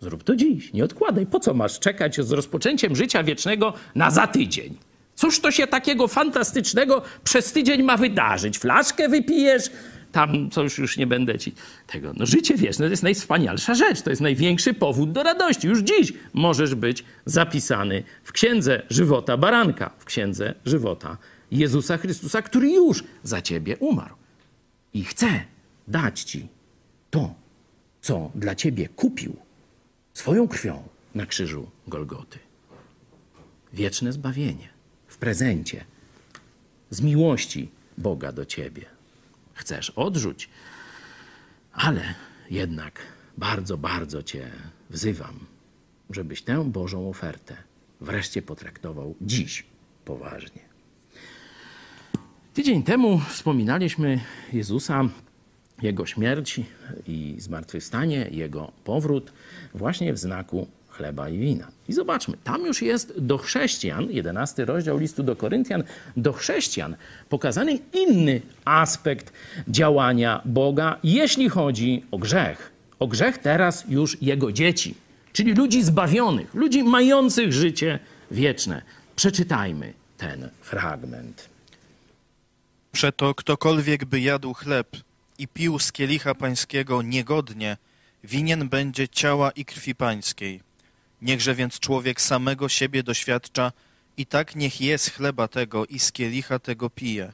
Zrób to dziś, nie odkładaj. Po co masz czekać z rozpoczęciem życia wiecznego na za tydzień? Cóż to się takiego fantastycznego przez tydzień ma wydarzyć? Flaszkę wypijesz, tam coś już nie będę ci tego. No życie wieczne to jest najwspanialsza rzecz, to jest największy powód do radości. Już dziś możesz być zapisany w księdze żywota baranka, w księdze żywota Jezusa Chrystusa, który już za ciebie umarł. I chce dać ci to, co dla ciebie kupił swoją krwią na krzyżu Golgoty. Wieczne zbawienie w prezencie z miłości Boga do ciebie chcesz, odrzuć. Ale jednak bardzo, bardzo Cię wzywam, żebyś tę Bożą ofertę wreszcie potraktował dziś poważnie. Tydzień temu wspominaliśmy Jezusa, Jego śmierć i zmartwychwstanie, Jego powrót właśnie w znaku chleba i wina. I zobaczmy, tam już jest do chrześcijan, 11 rozdział listu do Koryntian, do chrześcijan pokazany inny aspekt działania Boga, jeśli chodzi o grzech. O grzech teraz już jego dzieci, czyli ludzi zbawionych, ludzi mających życie wieczne. Przeczytajmy ten fragment. Przeto ktokolwiek by jadł chleb i pił z kielicha pańskiego niegodnie, winien będzie ciała i krwi pańskiej. Niechże więc człowiek samego siebie doświadcza i tak niech je z chleba tego i z kielicha tego pije.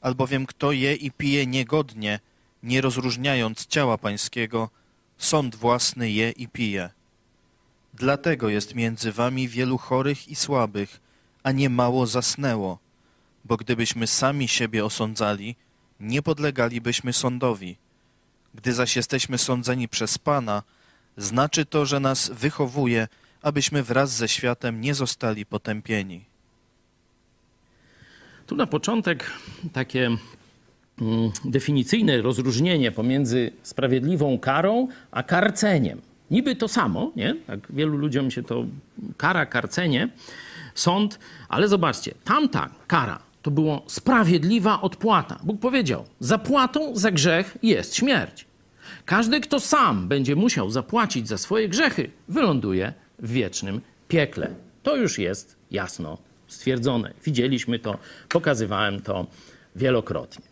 Albowiem kto je i pije niegodnie, nie rozróżniając ciała pańskiego, sąd własny je i pije. Dlatego jest między wami wielu chorych i słabych, a nie mało zasnęło, bo gdybyśmy sami siebie osądzali, nie podlegalibyśmy sądowi. Gdy zaś jesteśmy sądzeni przez Pana, znaczy to, że nas wychowuje, abyśmy wraz ze światem nie zostali potępieni. Tu na początek takie mm, definicyjne rozróżnienie pomiędzy sprawiedliwą karą a karceniem. Niby to samo, nie? Tak wielu ludziom się to kara, karcenie, sąd, ale zobaczcie, tamta kara to była sprawiedliwa odpłata. Bóg powiedział: zapłatą za grzech jest śmierć. Każdy, kto sam będzie musiał zapłacić za swoje grzechy, wyląduje w wiecznym piekle. To już jest jasno stwierdzone. Widzieliśmy to, pokazywałem to wielokrotnie.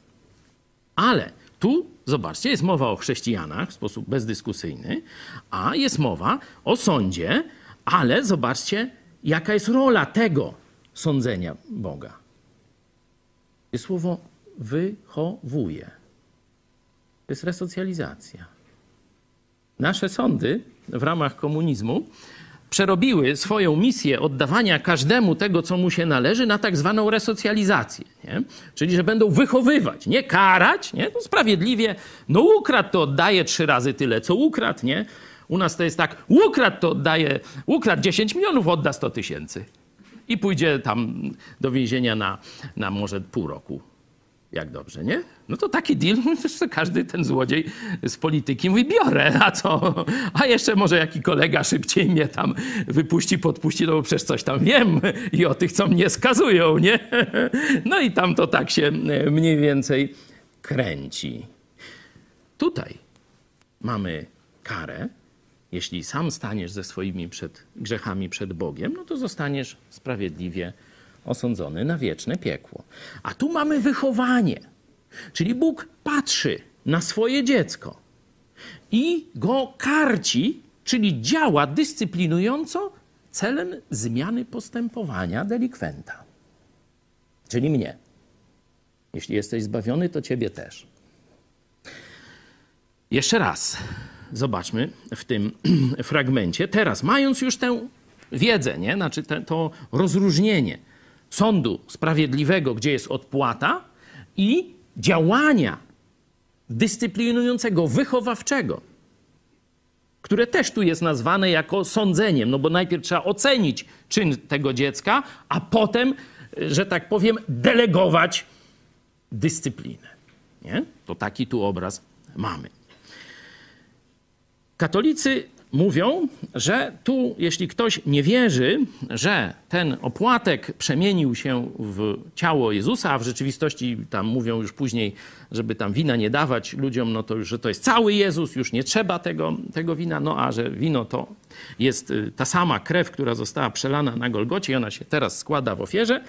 Ale tu, zobaczcie, jest mowa o chrześcijanach w sposób bezdyskusyjny, a jest mowa o sądzie, ale zobaczcie, jaka jest rola tego sądzenia Boga. Jest słowo wychowuje. To jest resocjalizacja. Nasze sądy w ramach komunizmu przerobiły swoją misję oddawania każdemu tego, co mu się należy, na tak zwaną resocjalizację. Nie? Czyli, że będą wychowywać, nie karać, nie? No sprawiedliwie, no ukradł, to oddaje trzy razy tyle, co ukradł, nie? U nas to jest tak, ukradł, to oddaje, ukradł 10 milionów, odda 100 tysięcy. I pójdzie tam do więzienia na, na może pół roku. Jak dobrze, nie? No to taki deal, <laughs> to każdy ten złodziej z polityki mówi, biorę, a co? A jeszcze może jaki kolega szybciej mnie tam wypuści, podpuści, no bo przecież coś tam wiem i o tych, co mnie skazują, nie? <laughs> No i tam to tak się mniej więcej kręci. Tutaj mamy karę. Jeśli sam staniesz ze swoimi przed, grzechami przed Bogiem, no to zostaniesz sprawiedliwie osądzony na wieczne piekło. A tu mamy wychowanie. Czyli Bóg patrzy na swoje dziecko i go karci, czyli działa dyscyplinująco celem zmiany postępowania delikwenta. Czyli mnie. Jeśli jesteś zbawiony, to ciebie też. Jeszcze raz zobaczmy w tym <clears throat> fragmencie. Teraz, mając już tę wiedzę, nie? znaczy te, to rozróżnienie sądu sprawiedliwego, gdzie jest odpłata, i działania dyscyplinującego, wychowawczego, które też tu jest nazwane jako sądzeniem, no bo najpierw trzeba ocenić czyn tego dziecka, a potem, że tak powiem, delegować dyscyplinę. Nie? To taki tu obraz mamy. Katolicy mówią, że tu, jeśli ktoś nie wierzy, że ten opłatek przemienił się w ciało Jezusa, a w rzeczywistości tam mówią już później, żeby tam wina nie dawać ludziom, no to już, że to jest cały Jezus, już nie trzeba tego, tego wina, no a że wino to jest y, ta sama krew, która została przelana na Golgocie i ona się teraz składa w ofierze,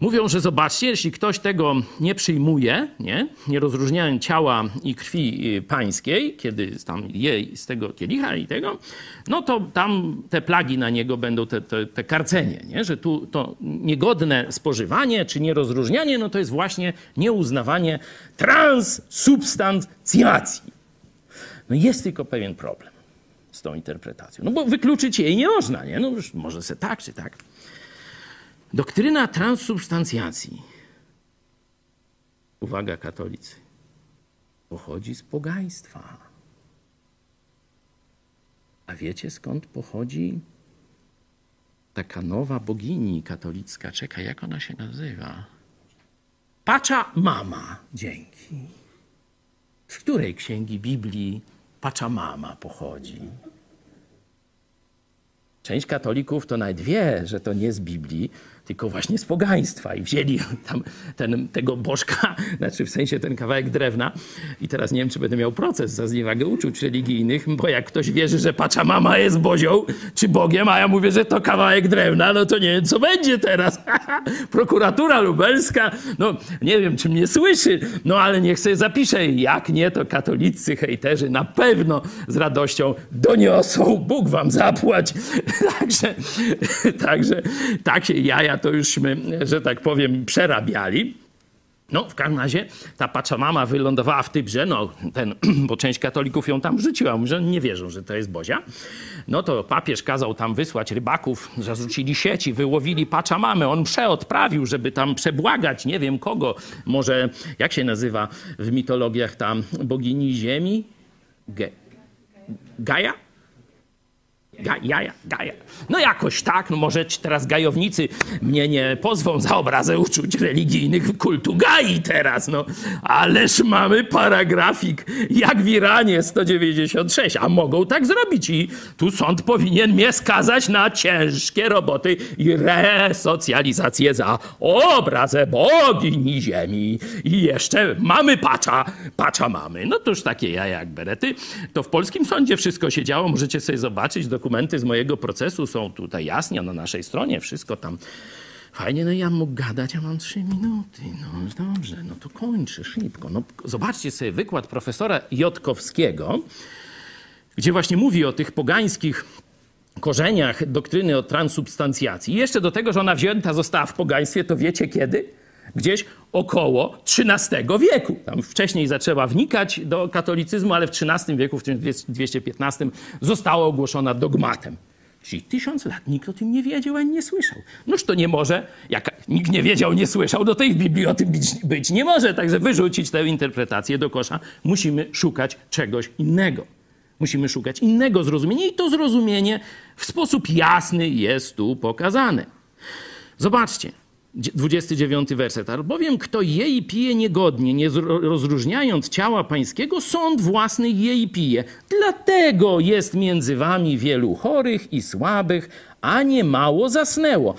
Mówią, że zobaczcie, jeśli ktoś tego nie przyjmuje, nie, nie rozróżniając ciała i krwi y, pańskiej, kiedy tam je z tego kielicha i tego, no to tam te plagi na niego będą, te, te, te karcenie, nie? że tu to niegodne spożywanie czy nierozróżnianie, no to jest właśnie nieuznawanie transsubstancjacji. No jest tylko pewien problem z tą interpretacją, no bo wykluczyć jej nie można, nie? No może se tak czy tak. Doktryna transsubstancjacji, uwaga katolicy, pochodzi z pogaństwa. A wiecie skąd pochodzi taka nowa bogini katolicka? Czekaj, jak ona się nazywa? Pacza Mama, dzięki. Z której księgi Biblii Pacza Mama pochodzi? Część katolików to nawet wie, że to nie z Biblii, tylko właśnie z pogaństwa i wzięli tam ten, tego bożka, <laughs> znaczy w sensie ten kawałek drewna i teraz nie wiem, czy będę miał proces za zniewagę uczuć religijnych, bo jak ktoś wierzy, że Pachamama jest Bozią czy Bogiem, a ja mówię, że to kawałek drewna, no to nie wiem, co będzie teraz. <laughs> Prokuratura lubelska, no nie wiem, czy mnie słyszy, no ale niech sobie zapisze. Jak nie, to katolicy, hejterzy na pewno z radością doniosą. Bóg wam zapłać. <laughs> Także, także tak się jaja to jużśmy, że tak powiem, przerabiali. No, w każdym razie ta Pachamama wylądowała w Tybrze, no, ten, <clears throat> bo część katolików ją tam wrzuciła, mówi, że nie wierzą, że to jest Bozia. No to papież kazał tam wysłać rybaków, zarzucili sieci, wyłowili Pachamamę. On przeodprawił, żeby tam przebłagać, nie wiem kogo, może, jak się nazywa w mitologiach tam bogini ziemi? Ge Gaja? Ga, jaja, gaja. No jakoś tak, no może teraz gajownicy mnie nie pozwą za obrazę uczuć religijnych kultu Gai teraz, no. Ależ mamy paragrafik, jak w Iranie 196, a mogą tak zrobić i tu sąd powinien mnie skazać na ciężkie roboty i resocjalizację za obrazę bogini ziemi. I jeszcze mamy pacza, pacza mamy. No to już takie jaja jak berety. To w polskim sądzie wszystko się działo, możecie sobie zobaczyć, dokumenty z mojego procesu są tutaj jasnie na naszej stronie, wszystko tam fajnie. No ja mógł gadać, ja mam trzy minuty. No dobrze, no to kończę szybko. No, zobaczcie sobie wykład profesora Jotkowskiego, gdzie właśnie mówi o tych pogańskich korzeniach doktryny o transubstancjacji. I jeszcze do tego, że ona wzięta została w pogaństwie, to wiecie kiedy? Gdzieś około XIII wieku. Tam wcześniej zaczęła wnikać do katolicyzmu, ale w XIII wieku, w 1215, została ogłoszona dogmatem. Czyli tysiąc lat nikt o tym nie wiedział ani nie słyszał. Noż to nie może, jak nikt nie wiedział, nie słyszał, do tej Biblii o tym być, być nie może. Także wyrzucić tę interpretację do kosza. Musimy szukać czegoś innego. Musimy szukać innego zrozumienia i to zrozumienie w sposób jasny jest tu pokazane. Zobaczcie, 29 werset. Albowiem kto je i pije niegodnie, nie rozróżniając ciała pańskiego, sąd własny je i pije. Dlatego jest między wami wielu chorych i słabych, a nie mało zasnęło.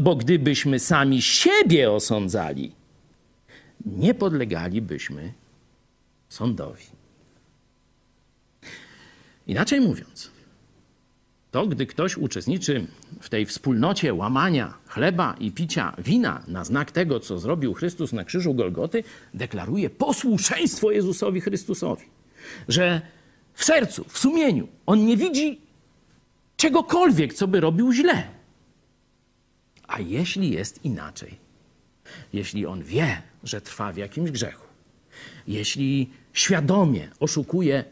Bo gdybyśmy sami siebie osądzali, nie podlegalibyśmy sądowi. Inaczej mówiąc, to gdy ktoś uczestniczy w tej wspólnocie łamania chleba i picia wina na znak tego, co zrobił Chrystus na krzyżu Golgoty, deklaruje posłuszeństwo Jezusowi Chrystusowi. Że w sercu, w sumieniu on nie widzi czegokolwiek, co by robił źle. A jeśli jest inaczej, jeśli on wie, że trwa w jakimś grzechu, jeśli świadomie oszukuje,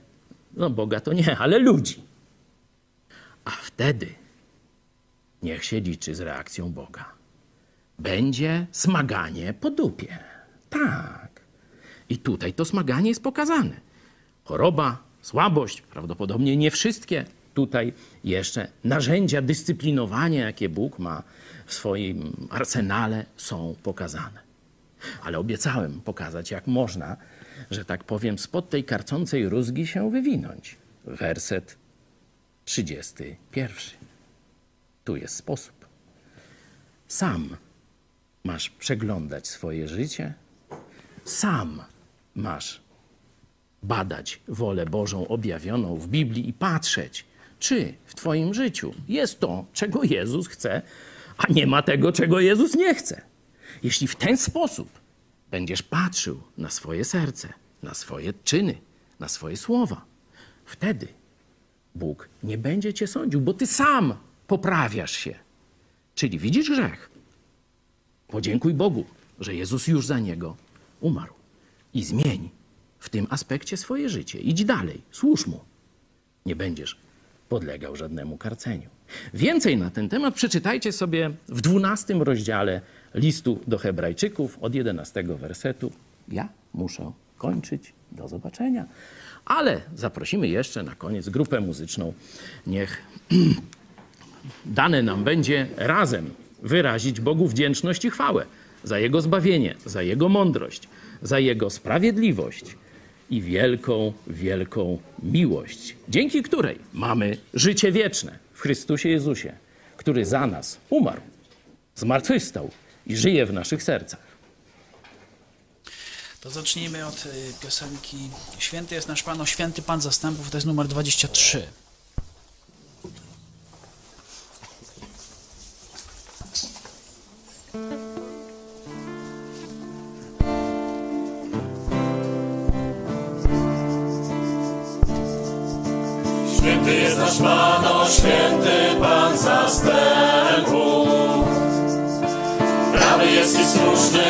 no Boga to nie, ale ludzi, a wtedy niech się liczy z reakcją Boga. Będzie smaganie po dupie. Tak. I tutaj to smaganie jest pokazane. Choroba, słabość, prawdopodobnie nie wszystkie. Tutaj jeszcze narzędzia dyscyplinowania, jakie Bóg ma w swoim arsenale, są pokazane. Ale obiecałem pokazać, jak można, że tak powiem, spod tej karcącej rózgi się wywinąć. Werset 31. Tu jest sposób. Sam masz przeglądać swoje życie, sam masz badać wolę Bożą objawioną w Biblii i patrzeć, czy w Twoim życiu jest to, czego Jezus chce, a nie ma tego, czego Jezus nie chce. Jeśli w ten sposób będziesz patrzył na swoje serce, na swoje czyny, na swoje słowa, wtedy Bóg nie będzie cię sądził, bo ty sam poprawiasz się. Czyli widzisz grzech. Podziękuj Bogu, że Jezus już za niego umarł. I zmień w tym aspekcie swoje życie. Idź dalej, służ mu. Nie będziesz podlegał żadnemu karceniu. Więcej na ten temat przeczytajcie sobie w dwunastym rozdziale listu do Hebrajczyków od 11 wersetu. Ja muszę kończyć. Do zobaczenia. Ale zaprosimy jeszcze na koniec grupę muzyczną. Niech <clears throat> dane nam będzie razem wyrazić Bogu wdzięczność i chwałę za Jego zbawienie, za Jego mądrość, za Jego sprawiedliwość i wielką, wielką miłość, dzięki której mamy życie wieczne w Chrystusie Jezusie, który za nas umarł zmartwychwstał i żyje w naszych sercach. To zacznijmy od y, piosenki Święty jest nasz Pan, o Święty Pan Zastępów, to jest numer 23. Pan, o święty Pan zastępów. Prawy jest i słuszny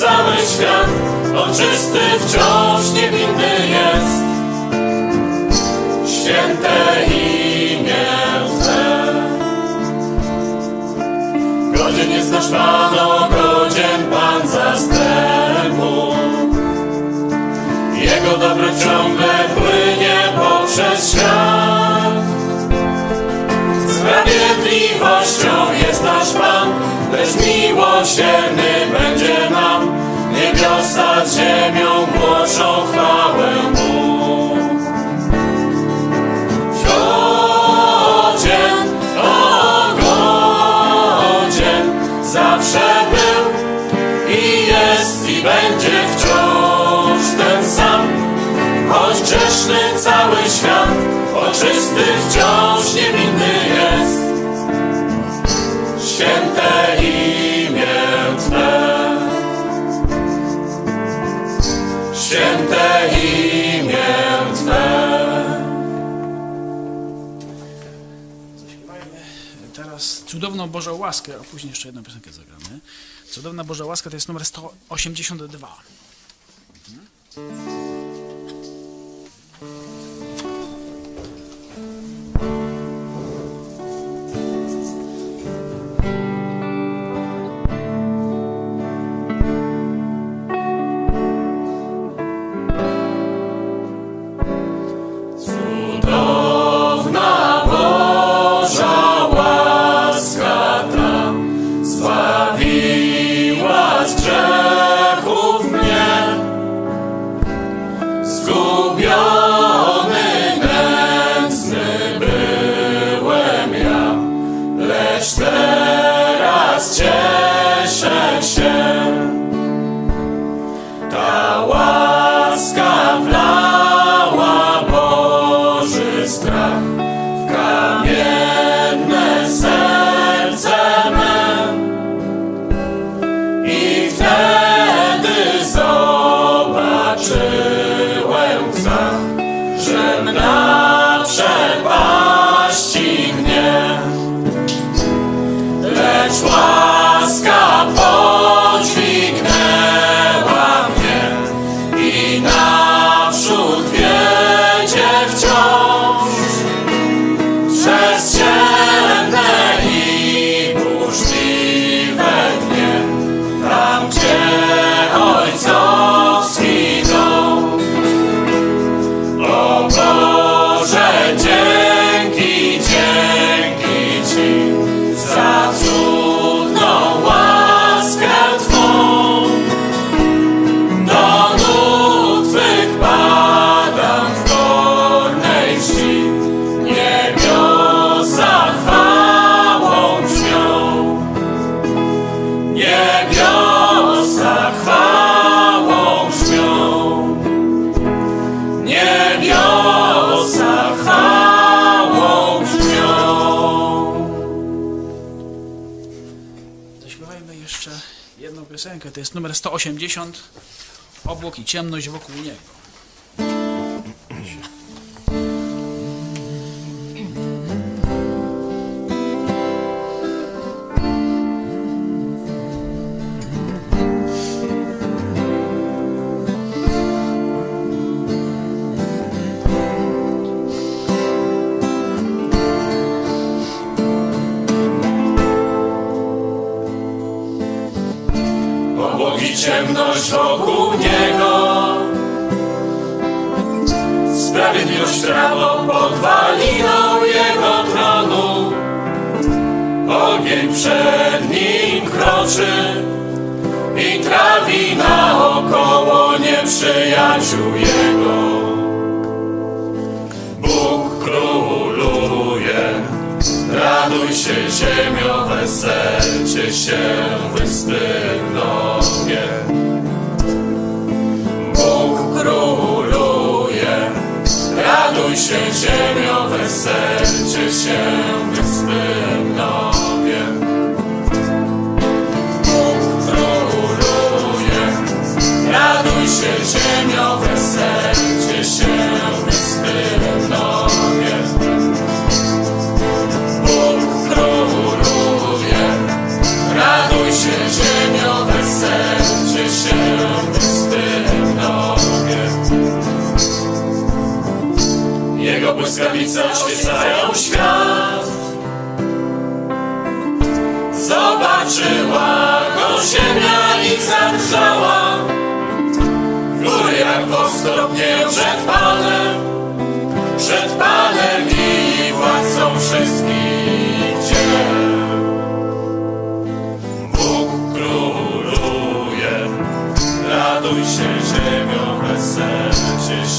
cały świat, on czysty wciąż niewinny jest. Święte imię Twe. Godzien jest nasz Pan, o godzien Pan zastępów. Jego dobro ciągle płynie poprzez świat. Sprawiedliwością jest nasz Pan, lecz miłosierny ziemią głoszą chwałę Mu. Godzien, o godzien, zawsze był i jest i będzie wciąż ten sam. Choć grzeszny cały świat, oczysty wciąż niewinny Cudowną Bożą Łaskę, a później jeszcze jedną piosenkę zagramy. Cudowna Boża Łaska to jest numer 182. Cudowna piosenkę, to jest numer 180. Obłok i ciemność wokół niego.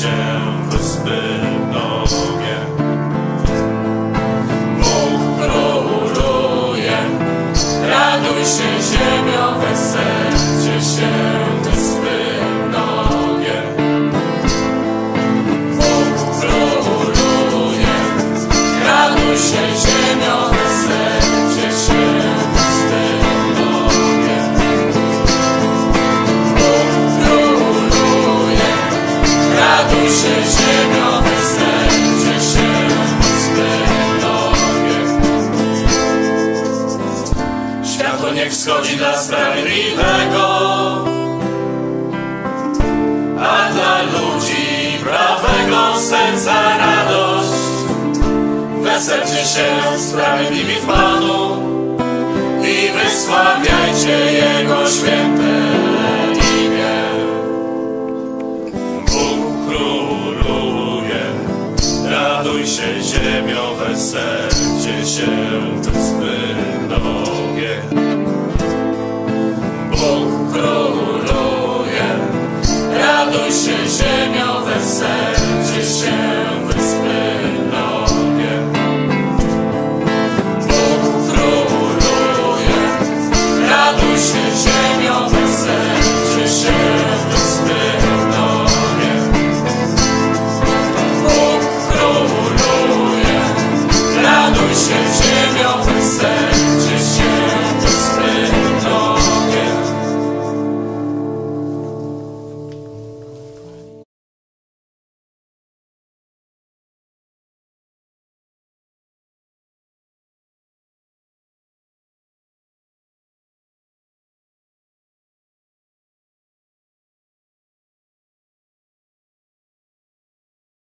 Yeah.